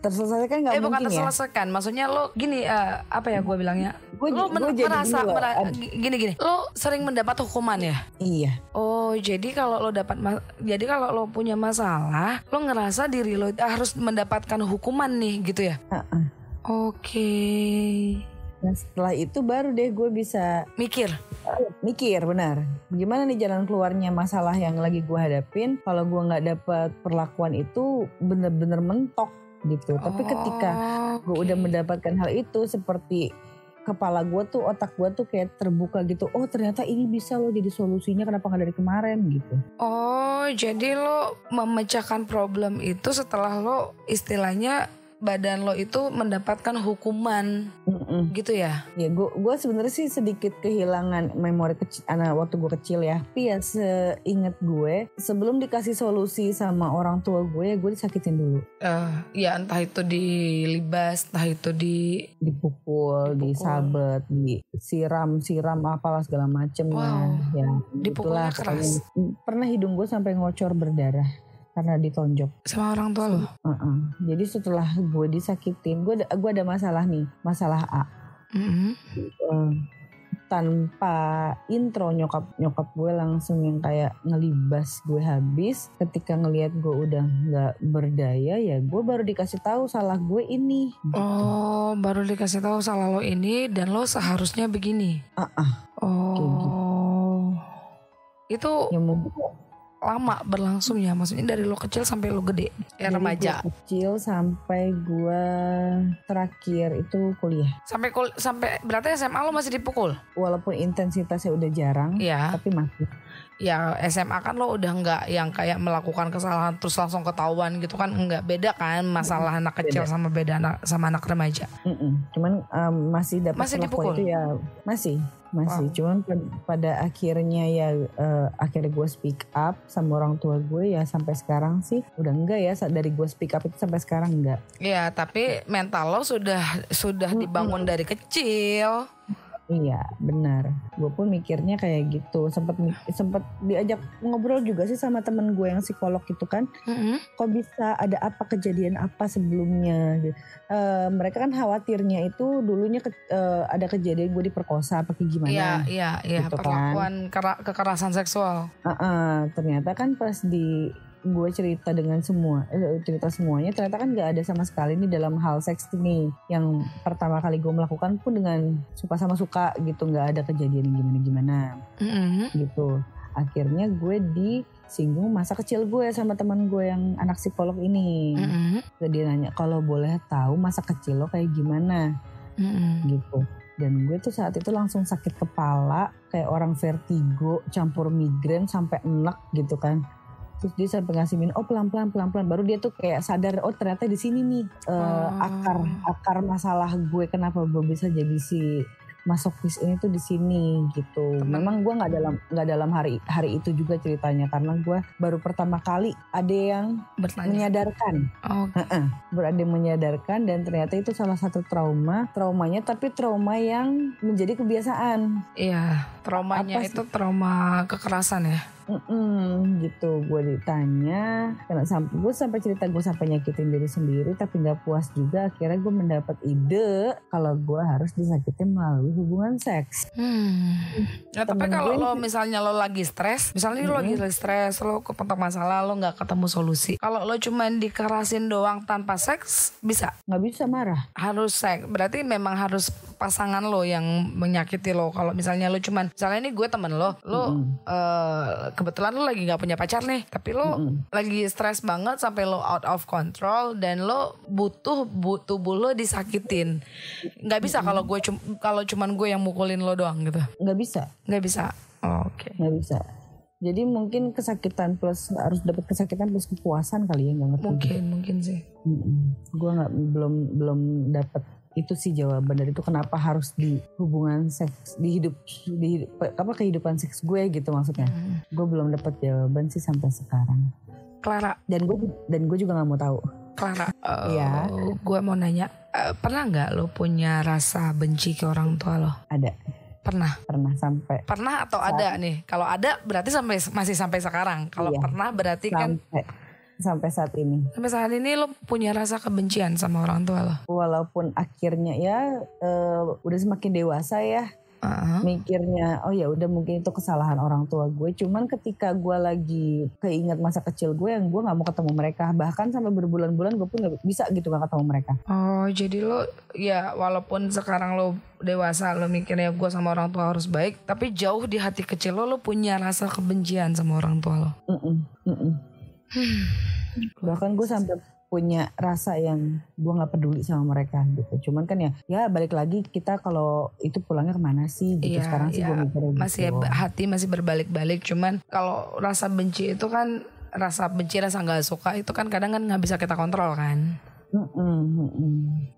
terselesaikan nggak eh, bukan ya? terselesaikan ya? maksudnya lo gini uh, apa ya gue bilangnya gue, lo gue merasa gini, mera gini gini lo sering mendapat hukuman ya iya oh jadi kalau lo dapat jadi kalau lo punya masalah lo ngerasa diri lo harus mendapatkan hukuman nih gitu ya uh -uh. oke okay. Nah setelah itu baru deh gue bisa mikir. mikir benar. Gimana nih jalan keluarnya masalah yang lagi gue hadapin? Kalau gue nggak dapet perlakuan itu bener-bener mentok gitu. Oh, Tapi ketika gue udah mendapatkan hal itu seperti kepala gue tuh otak gue tuh kayak terbuka gitu oh ternyata ini bisa loh jadi solusinya kenapa nggak dari kemarin gitu oh jadi lo memecahkan problem itu setelah lo istilahnya badan lo itu mendapatkan hukuman Mm-mm. gitu ya? Ya gue gue sebenarnya sih sedikit kehilangan memori kecil anak waktu gue kecil ya. Tapi ya seingat gue sebelum dikasih solusi sama orang tua gue ya gue disakitin dulu. Uh, ya entah itu dilibas, entah itu di dipukul, dipukul. disabet, disiram, siram apalah segala macem wow. ya. Dipukulnya keras. Pernah hidung gue sampai ngocor berdarah karena ditonjok sama orang tua lo. Uh -uh. Jadi setelah gue disakitin, gue gue ada masalah nih, masalah A. Mm -hmm. uh, tanpa intro nyokap nyokap gue langsung yang kayak ngelibas gue habis ketika ngelihat gue udah nggak berdaya ya gue baru dikasih tahu salah gue ini oh baru dikasih tahu salah lo ini dan lo seharusnya begini ah uh -uh. oh gitu. itu ya, lama berlangsungnya maksudnya dari lo kecil sampai lo gede. Ya remaja. kecil sampai gue terakhir itu kuliah. Sampai kul sampai berarti SMA lo masih dipukul? Walaupun intensitasnya udah jarang ya. tapi masih. Ya SMA kan lo udah nggak yang kayak melakukan kesalahan terus langsung ketahuan gitu kan? Nggak. Beda kan masalah anak kecil beda. sama beda anak sama anak remaja. Mm -mm. Cuman um, masih dapat masih dipukul? itu ya masih masih wow. cuman pada akhirnya ya uh, akhirnya gue speak up sama orang tua gue ya sampai sekarang sih udah enggak ya dari gue speak up itu sampai sekarang enggak. Ya tapi mental lo sudah sudah dibangun dari kecil. Iya benar. Gue pun mikirnya kayak gitu. Sempet sempet diajak ngobrol juga sih sama temen gue yang psikolog itu kan. Mm-hmm. Kok bisa ada apa kejadian apa sebelumnya? Uh, mereka kan khawatirnya itu dulunya ke, uh, ada kejadian gue diperkosa apa kayak gimana? Iya iya iya. Gitu perlakuan kan. kekerasan seksual. Uh -uh, ternyata kan pas di gue cerita dengan semua eh, cerita semuanya ternyata kan nggak ada sama sekali nih dalam hal seks ini yang pertama kali gue melakukan pun dengan suka sama suka gitu nggak ada kejadian gimana gimana. Mm-hmm. gitu. Akhirnya gue disinggung masa kecil gue sama teman gue yang anak psikolog ini. Mm-hmm. dia nanya kalau boleh tahu masa kecil lo kayak gimana? Mm-hmm. gitu. Dan gue tuh saat itu langsung sakit kepala kayak orang vertigo campur migrain sampai enak gitu kan terus dia sampai ngasih minum oh pelan pelan pelan pelan baru dia tuh kayak sadar oh ternyata di sini nih uh, oh. akar akar masalah gue kenapa gue bisa jadi si masokis ini tuh di sini gitu. Temen. Memang gue nggak dalam nggak dalam hari hari itu juga ceritanya karena gue baru pertama kali ada yang Bertanya. menyadarkan, Oh, Heeh, baru ada yang menyadarkan dan ternyata itu salah satu trauma, traumanya tapi trauma yang menjadi kebiasaan. iya. Traumanya itu trauma kekerasan ya. Mm-mm, gitu gue ditanya karena sampai gue sampai cerita gue sampai nyakitin diri sendiri tapi nggak puas juga akhirnya gue mendapat ide kalau gue harus disakitin melalui hubungan seks Hmm. Ya, tapi kalau lo misalnya lo lagi stres, misalnya lo lagi stres, lo kepentok masalah, lo nggak ketemu solusi. Kalau lo cuman dikerasin doang tanpa seks, bisa. nggak bisa marah Harus seks. Berarti memang harus pasangan lo yang menyakiti lo. Kalau misalnya lo cuman, misalnya ini gue temen lo, lo eh, kebetulan lo lagi nggak punya pacar nih, tapi lo lagi stres banget sampai lo out of control dan lo butuh bu, tubuh lo disakitin. Nggak bisa kalau gue cum- kalau cuman gue yang mukulin lo doang gitu. nggak bisa Nggak bisa. Oh, Oke. nggak bisa jadi mungkin kesakitan plus harus dapat kesakitan plus kepuasan kali ya nggak ngerti Mungkin, mungkin sih. gue nggak belum belum dapat itu sih jawaban dari itu kenapa harus di hubungan seks di hidup di hidup, apa kehidupan seks gue gitu maksudnya gue belum dapat jawaban sih sampai sekarang Clara, dan gue dan gue juga nggak mau tahu Clara. eh, Iya. Gue mau nanya, eh, pernah nggak lo punya rasa benci ke orang tua lo? ada Pernah. pernah sampai Pernah atau ada nih? Kalau ada berarti sampai masih sampai sekarang. Kalau Iya. pernah berarti kan sampai saat ini. Sampai saat ini lo punya rasa kebencian sama orang tua lo. walaupun akhirnya ya eh, udah semakin dewasa ya. Heeh. mikirnya oh ya udah mungkin itu kesalahan orang tua gue. Cuman ketika gue lagi keinget masa kecil gue yang gue nggak mau ketemu mereka. Bahkan sampai berbulan-bulan gue pun nggak bisa gitu nggak ketemu mereka. Oh jadi lo ya walaupun sekarang lo dewasa lo mikirnya gue sama orang tua harus baik, tapi jauh di hati kecil lo lo punya rasa kebencian sama orang tua lo. Mm-mm, mm-mm. bahkan gue sampai punya rasa yang gue nggak peduli sama mereka gitu. Cuman kan ya ya balik lagi kita kalau itu pulangnya ke mana sih gitu. Iya, sekarang sih iya. gue mikirnya gitu. Masih hati masih berbalik-balik. Cuman kalau rasa benci itu kan rasa benci rasa nggak suka itu kan kadang kan nggak bisa kita kontrol kan.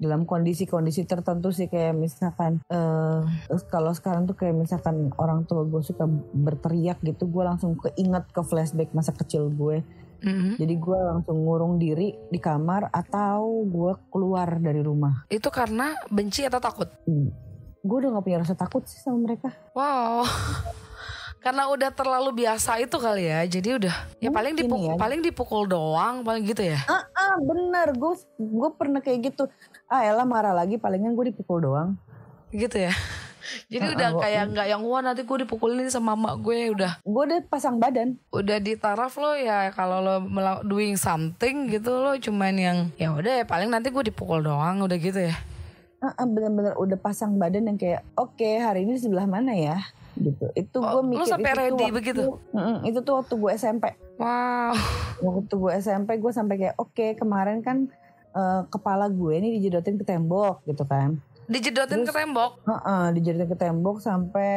Dalam kondisi-kondisi tertentu sih kayak misalkan terus kalau sekarang tuh kayak misalkan orang tua gue suka berteriak gitu gue langsung keinget ke flashback masa kecil gue Mhm. jadi gue langsung ngurung diri di kamar atau gue keluar dari rumah. Itu karena benci atau takut? Hmm. gue udah gak punya rasa takut sih sama mereka. Wow. Karena udah terlalu biasa itu kali ya jadi udah ya paling Mungkin dipukul ya. paling dipukul doang paling gitu ya? Ah, ah bener gue gue pernah kayak gitu. Ah elah marah lagi palingan gue dipukul doang. Gitu ya jadi Ah, udah ah, kayak nggak yang wah nanti gue dipukulin sama mak gue udah. Gue udah pasang badan. Udah di taraf lo ya kalau lo doing something gitu lo cuman yang ya udah ya paling nanti gue dipukul doang udah gitu ya. Bener-bener udah pasang badan yang kayak oke hari ini sebelah mana ya? Gitu. Itu Oh, gue lu mikir sampai itu ready waktu- begitu? Itu tuh waktu gue SMP wow. Waktu gue SMP gue sampai kayak oke kemarin kan eh, kepala gue ini dijedotin ke tembok gitu kan dijedotin ke tembok? Heeh, dijedotin ke tembok sampai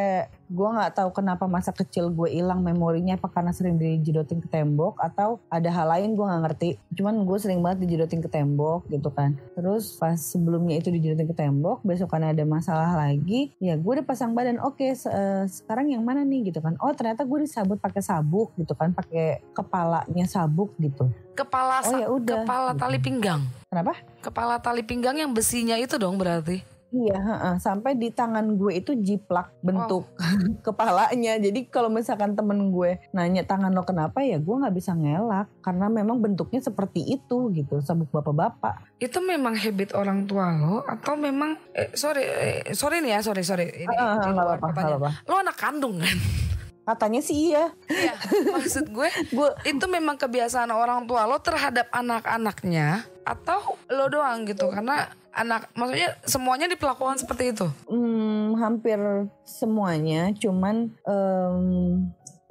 gue nggak tahu kenapa masa kecil gue hilang memorinya apa karena sering dijedotin ke tembok atau ada hal lain gue nggak ngerti. Cuman gue sering banget dijedotin ke tembok gitu kan. Terus pas sebelumnya itu dijedotin ke tembok besokannya ada masalah lagi ya gue udah pasang badan. Oke se- eh, sekarang yang mana nih gitu kan. Oh ternyata gue disabut pakai sabuk gitu kan pakai kepalanya sabuk gitu. Kepala Oh, ya udah. kepala tali pinggang. Kenapa? Kepala tali pinggang yang besinya itu dong berarti Iya, heeh. sampai di tangan gue itu jiplak bentuk kepalanya. Jadi kalau misalkan temen gue nanya tangan lo kenapa ya gue nggak bisa ngelak karena memang bentuknya seperti itu gitu, sabuk bapak-bapak. itu memang habit orang tua lo atau memang eh, sorry eh, sorry nih ya sorry sorry ini nggak luar apa-apa, apa-apa. lo anak kandung kan Katanya sih iya. Iya, maksud gue Gue itu memang kebiasaan orang tua lo terhadap anak-anaknya atau lo doang gitu karena anak maksudnya semuanya diperlakukan seperti itu. hmm, hampir semuanya, cuman em,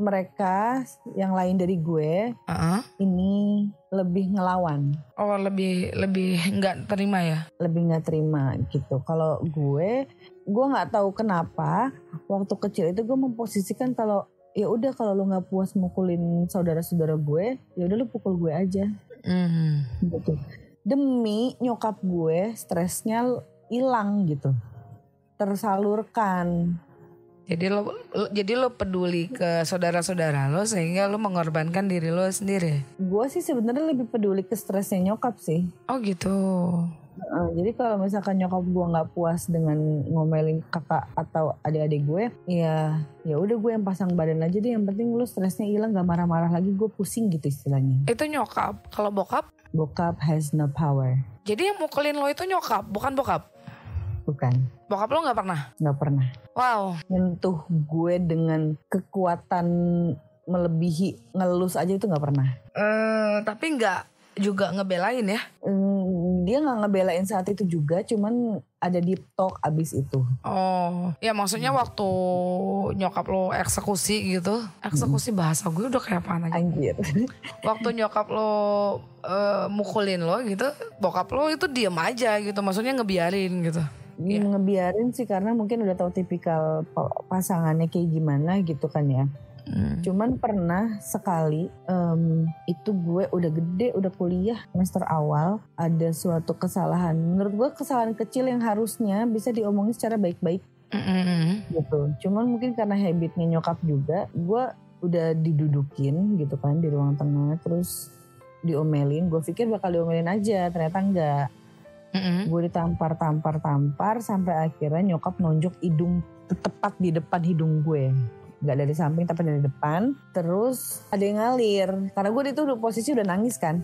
mereka yang lain dari gue Heeh. ini lebih ngelawan. Oh lebih lebih nggak terima ya? lebih nggak terima gitu. Kalau gue, gue nggak tahu kenapa waktu kecil itu gue memposisikan kalau ya udah kalau lu nggak puas mukulin saudara-saudara gue, ya udah lu pukul gue aja Hmm. gitu. Demi nyokap gue stresnya hilang gitu. tersalurkan. Jadi lo, lo jadi lo peduli ke saudara-saudara lo sehingga lo mengorbankan diri lo sendiri. Gue sih sebenarnya lebih peduli ke stresnya nyokap sih. Oh gitu. Uh, jadi kalau misalkan nyokap gue nggak puas dengan ngomelin kakak atau adik-adik gue, ya ya udah gue yang pasang badan aja deh. Yang penting lu stresnya hilang, gak marah-marah lagi. Gue pusing gitu istilahnya. Itu nyokap. Kalau bokap? Bokap has no power. Jadi yang mukulin lo itu nyokap, bukan bokap? Bukan. Bokap lo nggak pernah? Nggak pernah. Wow. Nyentuh gue dengan kekuatan melebihi ngelus aja itu nggak pernah. Eh, uh, tapi nggak juga ngebelain ya? Mm, dia nggak ngebelain saat itu juga, cuman ada di talk abis itu. Oh, ya maksudnya hmm. waktu nyokap lo eksekusi gitu, eksekusi hmm. bahasa gue udah kayak apa aja. Anjir. Waktu nyokap lo uh, mukulin lo gitu, bokap lo itu diem aja gitu, maksudnya ngebiarin gitu yeah. ngebiarin sih karena mungkin udah tahu tipikal pasangannya kayak gimana gitu kan ya. Hmm. Cuman pernah sekali um, itu gue udah gede, udah kuliah semester awal ada suatu kesalahan. Menurut gue kesalahan kecil yang harusnya bisa diomongin secara baik-baik. Mm-hmm. gitu. Cuman mungkin karena habitnya nyokap juga, gue udah didudukin gitu kan di ruang tengah, terus diomelin. Gue pikir bakal diomelin aja, ternyata enggak Mm-hmm. Gue ditampar, tampar, tampar sampai akhirnya nyokap nonjok hidung tepat di depan hidung gue. Gak dari samping tapi dari depan. Terus ada yang ngalir. Karena gue itu udah posisi udah nangis kan.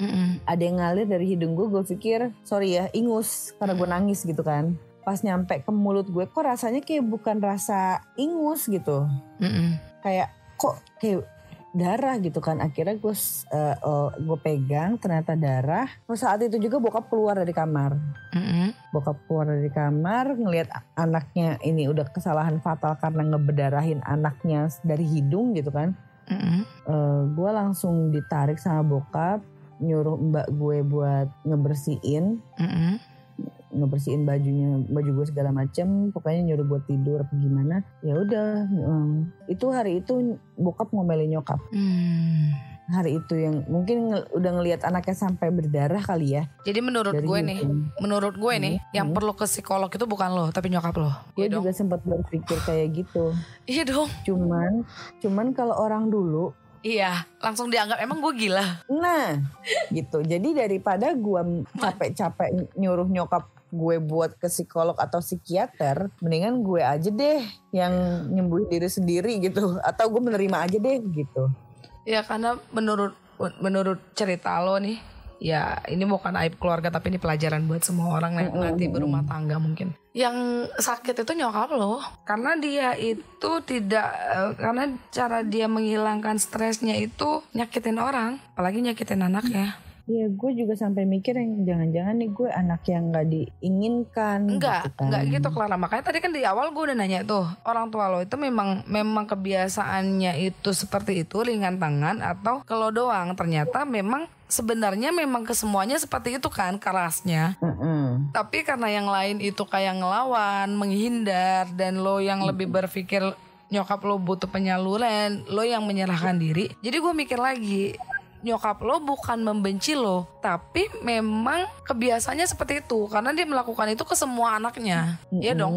Mm-hmm. Ada yang ngalir dari hidung gue. Gue pikir sorry ya ingus karena gue nangis gitu kan. Pas nyampe ke mulut gue kok rasanya kayak bukan rasa ingus gitu. Mm-hmm. Kayak kok kayak darah gitu kan. Akhirnya gue uh, uh, gue pegang ternyata darah. Terus saat itu juga bokap keluar dari kamar. Mm-hmm. bokap keluar dari kamar ngelihat anaknya ini udah kesalahan fatal karena ngebedarahin anaknya dari hidung gitu kan. Mm-hmm. uh, gue langsung ditarik sama bokap nyuruh mbak gue buat ngebersihin. Mm-hmm ngebersihin bajunya baju gue segala macem pokoknya nyuruh buat tidur apa gimana ya udah um, itu hari itu bokap ngomelin nyokap hmm. hari itu yang mungkin nge udah ngelihat anaknya sampai berdarah kali ya jadi menurut gue nih menurut gue nih hmm. yang perlu ke psikolog itu bukan lo tapi nyokap lo gue iya juga sempat berpikir kayak gitu iya dong cuman cuman kalau orang dulu Iya, langsung dianggap emang gue gila. Nah, gitu. Jadi daripada gue capek-capek nyuruh nyokap gue buat ke psikolog atau psikiater, mendingan gue aja deh yang nyembuhin diri sendiri gitu, atau gue menerima aja deh gitu. Ya karena menurut menurut cerita lo nih, ya ini bukan aib keluarga tapi ini pelajaran buat semua orang yang nanti berumah tangga mungkin. Yang sakit itu nyokap lo, karena dia itu tidak, eh, karena cara dia menghilangkan stresnya itu nyakitin orang, apalagi nyakitin anaknya. Iya, gue juga sampai mikir yang jangan-jangan nih gue anak yang nggak diinginkan. Enggak, gitu kan. enggak gitu Clara. Makanya tadi kan di awal gue udah nanya tuh, orang tua lo itu memang memang kebiasaannya itu seperti itu ringan tangan atau kalau doang ternyata memang sebenarnya memang kesemuanya seperti itu kan kerasnya. Mm -hmm. Tapi karena yang lain itu kayak ngelawan, menghindar dan lo yang mm -hmm. lebih berpikir nyokap lo butuh penyaluran, lo yang menyerahkan diri. Jadi gue mikir lagi, nyokap lo bukan membenci lo, tapi memang kebiasaannya seperti itu karena dia melakukan itu ke semua anaknya. Iya mm -hmm. dong.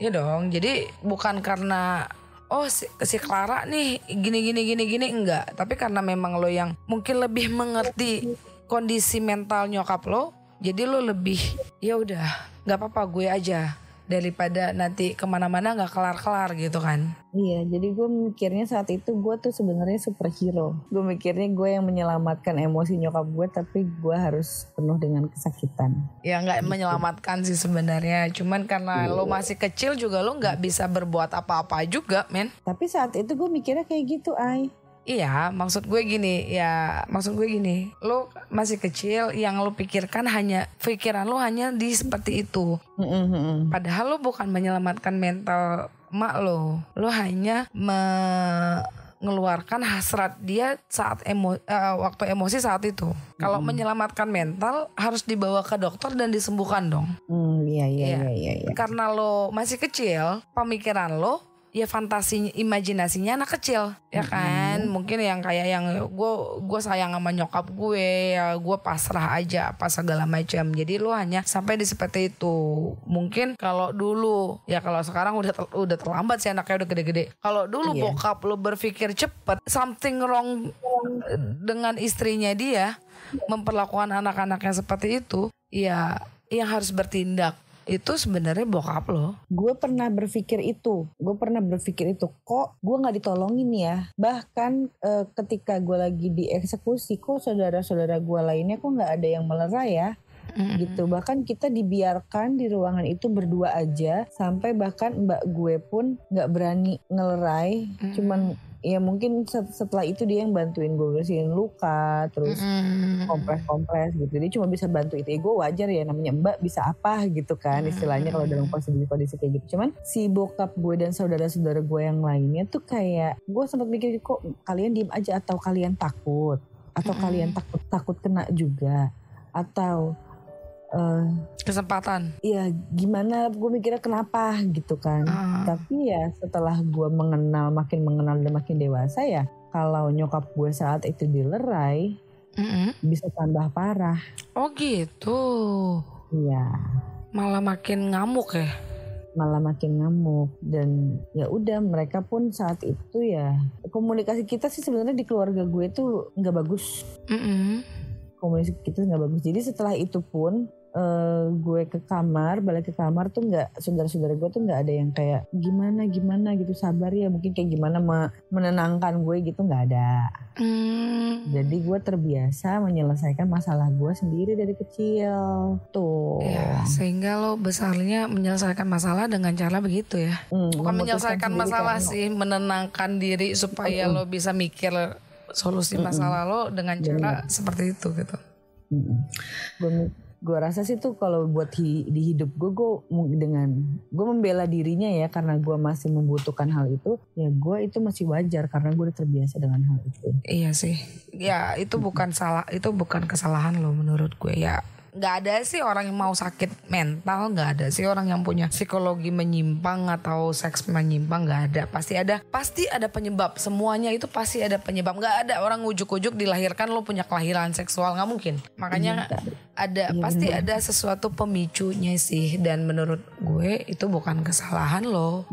Iya dong. Jadi bukan karena oh si, si Clara nih gini gini gini gini enggak, tapi karena memang lo yang mungkin lebih mengerti kondisi mental nyokap lo, jadi lo lebih ya udah nggak apa-apa gue aja daripada nanti ke mana-mana nggak kelar-kelar gitu kan? Iya jadi gue mikirnya saat itu gue tuh sebenarnya superhero. Gue mikirnya gue yang menyelamatkan emosi nyokap gue tapi gue harus penuh dengan kesakitan. Ya nggak gitu. menyelamatkan sih sebenarnya. Cuman karena iya. lo masih kecil juga lo nggak bisa berbuat apa-apa juga men. Tapi saat itu gue mikirnya kayak gitu ay Iya, maksud gue gini, ya maksud gue gini, lo masih kecil, yang lo pikirkan hanya pikiran lo hanya di seperti itu. Mm-hmm. Padahal lo bukan menyelamatkan mental mak lo, lo hanya mengeluarkan hasrat dia saat emo, uh, waktu emosi saat itu. Kalau mm-hmm. menyelamatkan mental harus dibawa ke dokter dan disembuhkan dong. Mm, iya, iya, iya, iya, iya. Karena lo masih kecil, pemikiran lo ya fantasi imajinasinya anak kecil ya kan? Mm-hmm. mungkin yang kayak yang gue gue sayang sama nyokap gue ya gue pasrah aja apa segala macam. Jadi lu hanya sampai di seperti itu. Mungkin kalau dulu ya kalau sekarang udah udah terlambat sih anaknya udah gede-gede. Kalau dulu yeah. bokap lu berpikir cepet something wrong dengan istrinya dia memperlakukan anak-anaknya seperti itu ya yang harus bertindak itu sebenarnya bokap lo. Gue pernah berpikir itu, gue pernah berpikir itu kok gue nggak ditolongin ya. Bahkan e, ketika gue lagi dieksekusi kok saudara-saudara gue lainnya kok nggak ada yang melerai ya mm-hmm. gitu bahkan kita dibiarkan di ruangan itu berdua aja sampai bahkan mbak gue pun nggak berani ngelerai mm-hmm. cuman ya mungkin setelah itu dia yang bantuin gue bersihin luka terus mm-hmm. kompres-kompres gitu. Dia cuma bisa bantu itu. Ya gue wajar ya namanya mbak bisa apa gitu kan istilahnya kalau dalam kondisi-kondisi kayak gitu. Cuman si bokap gue dan saudara-saudara gue yang lainnya tuh kayak gue sempat mikir kok kalian diem aja atau kalian takut? Atau mm-hmm. kalian takut takut kena juga? Atau uh, kesempatan. Iya, gimana gue mikirnya kenapa gitu kan. Uh. Tapi ya setelah gue mengenal makin mengenal dan makin dewasa ya, kalau nyokap gue saat itu dilerai, mm -hmm. bisa tambah parah. Oh gitu. Iya. Malah makin ngamuk ya. Malah makin ngamuk dan ya udah mereka pun saat itu ya komunikasi kita sih sebenarnya di keluarga gue tuh nggak bagus. Mm -hmm komunikasi kita nggak bagus. Jadi setelah itu pun uh, gue ke kamar balik ke kamar tuh nggak saudara-saudara gue tuh nggak ada yang kayak gimana gimana gitu sabar ya mungkin kayak gimana menenangkan gue gitu nggak ada hmm. jadi gue terbiasa menyelesaikan masalah gue sendiri dari kecil tuh ya, sehingga lo besarnya menyelesaikan masalah dengan cara begitu ya hmm, bukan menyelesaikan masalah kan, sih menenangkan diri supaya hmm. lo bisa mikir solusi masalah lo dengan cara Bener. seperti itu gitu. Gue gue rasa sih tuh kalau buat hi, di hidup gue gue dengan gue membela dirinya ya karena gue masih membutuhkan hal itu ya gue itu masih wajar karena gue udah terbiasa dengan hal itu. Iya sih. Ya itu bukan salah itu bukan kesalahan lo menurut gue ya nggak ada sih orang yang mau sakit mental nggak ada sih orang yang punya psikologi menyimpang atau seks menyimpang nggak ada. Pasti ada pasti ada penyebab. Semuanya itu pasti ada penyebab. Nggak ada orang ujuk-ujuk dilahirkan lo punya kelahiran seksual. Nggak mungkin. Makanya ada iya, pasti ada sesuatu pemicunya sih. Dan menurut gue itu bukan kesalahan lo.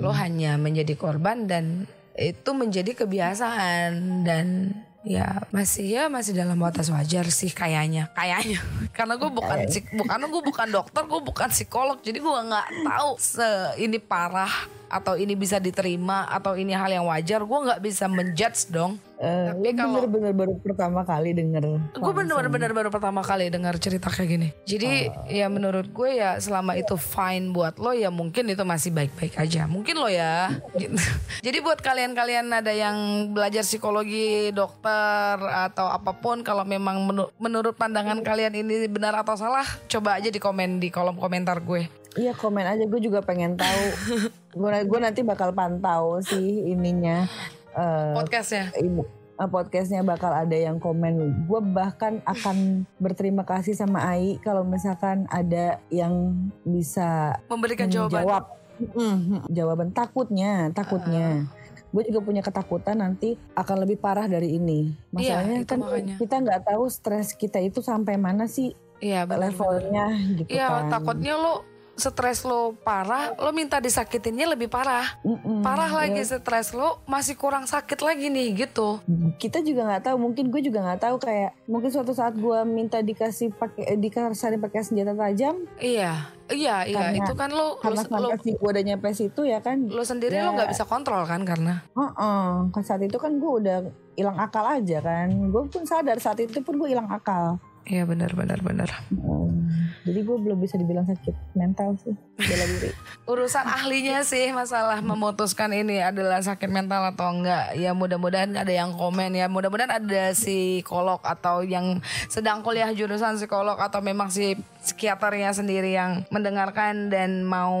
Lo hanya menjadi korban dan itu menjadi kebiasaan. Dan ya masih ya masih dalam batas wajar sih kayaknya kayaknya. Karena gue bukan bukan gue bukan dokter gue bukan psikolog jadi gue nggak tahu se ini parah atau ini bisa diterima atau ini hal yang wajar gue nggak bisa menjudge dong. Uh, Tapi kalau bener-bener baru pertama kali denger Gue bener-bener baru pertama kali dengar cerita kayak gini. Jadi uh. ya menurut gue ya selama itu fine buat lo ya mungkin itu masih baik-baik aja. Mungkin lo ya. Jadi buat kalian-kalian ada yang belajar psikologi, dokter atau apa pun Kalau memang menur menurut pandangan kalian ini benar atau salah Coba aja di komen di kolom komentar gue Iya komen aja. Gue juga pengen tahu. gue gue nanti bakal pantau sih ininya uh, podcastnya? uh, podcastnya bakal ada yang komen. Gue bahkan akan berterima kasih sama Ai kalau misalkan ada yang bisa memberikan jawaban. Jawab mm, jawaban takutnya takutnya. Uh. gue juga punya ketakutan nanti akan lebih parah dari ini. Iya, masalahnya iya, kan makanya. kita nggak tahu stres kita itu sampai mana sih Iya, levelnya gitu iya, kan. takutnya lo stres lo parah, lo minta disakitinnya lebih parah. Mm-mm, parah lagi ya. stres lo masih kurang sakit lagi nih gitu. Kita juga nggak tahu, mungkin gue juga nggak tahu kayak mungkin suatu saat gue minta dikasih pakai dikasih pakai senjata tajam. Iya, iya, iya. Karena, itu kan lo karena lo, lo gue udah nyampe situ ya kan. Lo sendiri ya, lo nggak bisa kontrol kan karena. Uh-uh. saat itu kan gue udah hilang akal aja kan. Gue pun sadar saat itu pun gue hilang akal. Iya benar benar benar. Hmm, jadi gue belum bisa dibilang sakit mental sih bela diri. Urusan ahlinya sih masalah memutuskan ini adalah sakit mental atau enggak. Ya mudah-mudahan ada yang komen ya. Mudah-mudahan ada psikolog atau yang sedang kuliah jurusan psikolog atau memang si psikiaternya sendiri yang mendengarkan dan mau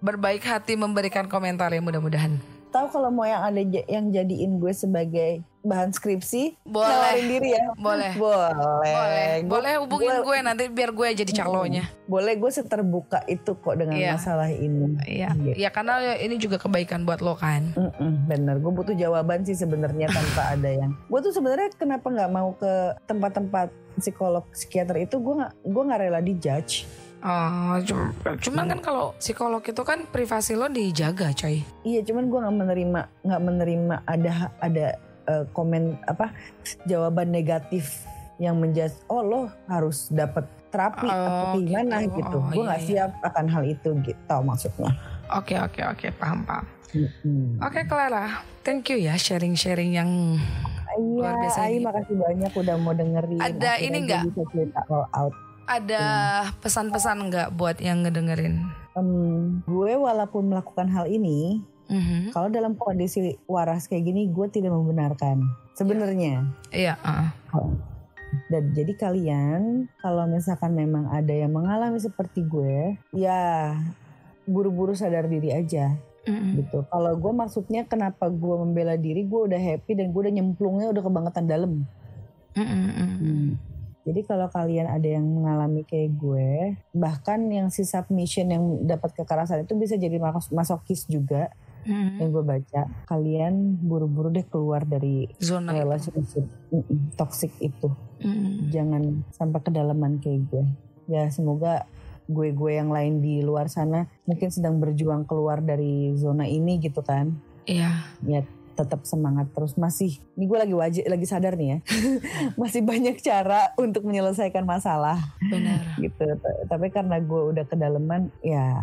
berbaik hati memberikan komentar ya mudah-mudahan. Tahu kalau mau yang ada yang jadiin gue sebagai bahan skripsi boleh diri ya boleh boleh boleh boleh hubungin gue, gue nanti biar gue jadi calonnya boleh gue seterbuka itu kok dengan Iya. masalah ini Iya, Gitu. ya karena ini juga kebaikan buat lo kan. Mm-mm, bener, gue butuh jawaban sih sebenarnya tanpa ada yang. Gue tuh sebenarnya kenapa nggak mau ke tempat-tempat psikolog psikiater itu gue nggak gue nggak rela dijudge. Oh, cuma, cuman kan kalau psikolog itu kan privasi lo dijaga, coy. Iya, cuman gue nggak menerima nggak menerima ada ada eh, komen apa jawaban negatif yang menjudge. Oh lo harus dapat terapi Oh, atau gimana gitu. gitu. Oh, gue iya, nggak iya. siap akan hal itu gitu maksudnya. Oke, oke, oke, paham, paham. Mm-mm. Oke, Clara, thank you ya sharing-sharing yang Luar biasa Iya, makasih banyak udah mau dengerin. Ada Akhirnya ini gue nggak? bisa cerita all out. Ada pesan-pesan nggak buat yang ngedengerin? Em, gue walaupun melakukan hal ini, Mhm. kalau dalam kondisi waras kayak gini, gue tidak membenarkan. Sebenarnya. Iya, uh, Dan jadi kalian, kalau misalkan memang ada yang mengalami seperti gue, ya buru-buru sadar diri aja mhm. gitu. Kalau gue maksudnya kenapa gue membela diri, gue udah happy dan gue udah nyemplungnya udah kebangetan dalam. Mhm, mhm. Jadi kalau kalian ada yang mengalami kayak gue, bahkan yang si submission yang dapat kekerasan itu bisa jadi mas- masokis juga Mhm. yang gue baca. Kalian buru-buru deh keluar dari Zona itu. relationship mm-mm, toxic itu. Mhm. Jangan sampai kedalaman kayak gue. Ya semoga gue-gue yang lain di luar sana mungkin sedang berjuang keluar dari zona ini gitu kan. Iya, Ya tetap semangat terus masih ini gue lagi wajib lagi sadar nih ya masih banyak cara untuk menyelesaikan masalah benar. gitu tapi karena gue udah kedalaman ya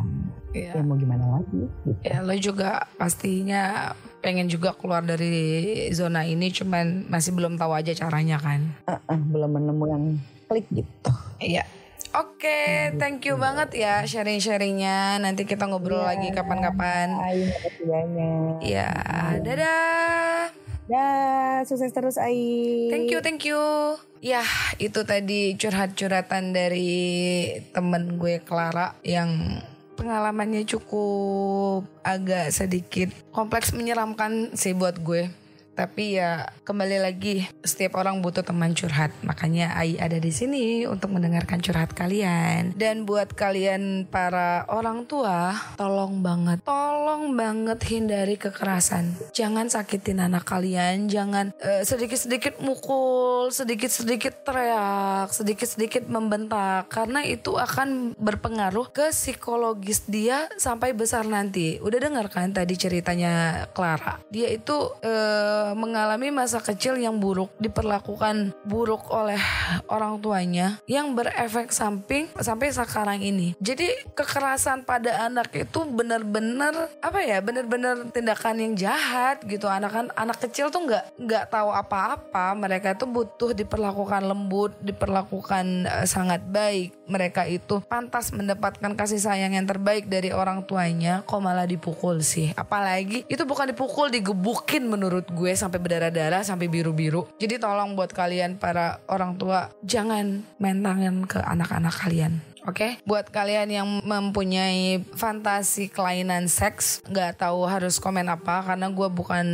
Iya. ya mau gimana lagi gitu Ya lo juga pastinya pengen juga keluar dari zona ini cuman masih belum tahu aja caranya kan. Ah, ah, belum menemu yang klik gitu Iya. Oke, thank you banget ya sharing-sharingnya. Nanti kita ngobrol lagi kapan-kapan. Makasih banyak Iya, dadah. Dah, sukses terus Ai. Thank you, thank you. Ya, itu tadi curhat-curhatan dari temen gue Clara yang pengalamannya cukup agak sedikit kompleks menyeramkan sih buat gue. Tapi ya kembali lagi setiap orang butuh teman curhat. Makanya Ai ada di sini untuk mendengarkan curhat kalian. Dan buat kalian para orang tua, tolong banget, tolong banget hindari kekerasan. Jangan sakitin anak kalian, jangan eh, sedikit-sedikit mukul, sedikit-sedikit teriak, sedikit-sedikit membentak karena itu akan berpengaruh ke psikologis dia sampai besar nanti. Udah dengar kan tadi ceritanya Clara? Dia itu eh, mengalami masa kecil yang buruk, diperlakukan buruk oleh orang tuanya yang berefek samping sampai sekarang ini. Jadi kekerasan pada anak itu benar-benar apa ya? Benar-benar tindakan yang jahat gitu. Anak kan anak kecil tuh nggak nggak tahu apa-apa. Mereka tuh butuh diperlakukan lembut, diperlakukan eh, sangat baik. Mereka itu pantas mendapatkan kasih sayang yang terbaik dari orang tuanya. Kok malah dipukul sih? Apalagi itu bukan dipukul, digebukin menurut gue sampai berdarah-darah, sampai biru-biru. Jadi tolong buat kalian para orang tua jangan main tangan ke anak-anak kalian. Oke, buat kalian yang mempunyai fantasi kelainan seks, nggak tahu harus komen apa karena gue bukan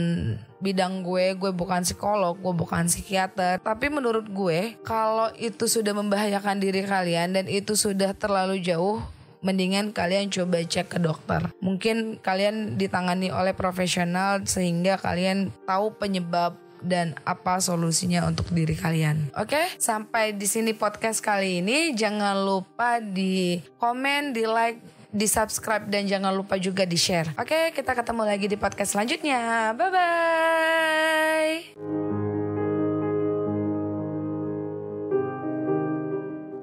bidang gue, gue bukan psikolog, gue bukan psikiater. Tapi menurut gue, kalau itu sudah membahayakan diri kalian dan itu sudah terlalu jauh, mendingan kalian coba cek ke dokter. Mungkin kalian ditangani oleh profesional sehingga kalian tahu penyebab dan apa solusinya untuk diri kalian. Oke, sampai di sini podcast kali ini. Jangan lupa di komen, di like, di subscribe dan jangan lupa juga di share. Oke, kita ketemu lagi di podcast selanjutnya. Bye bye.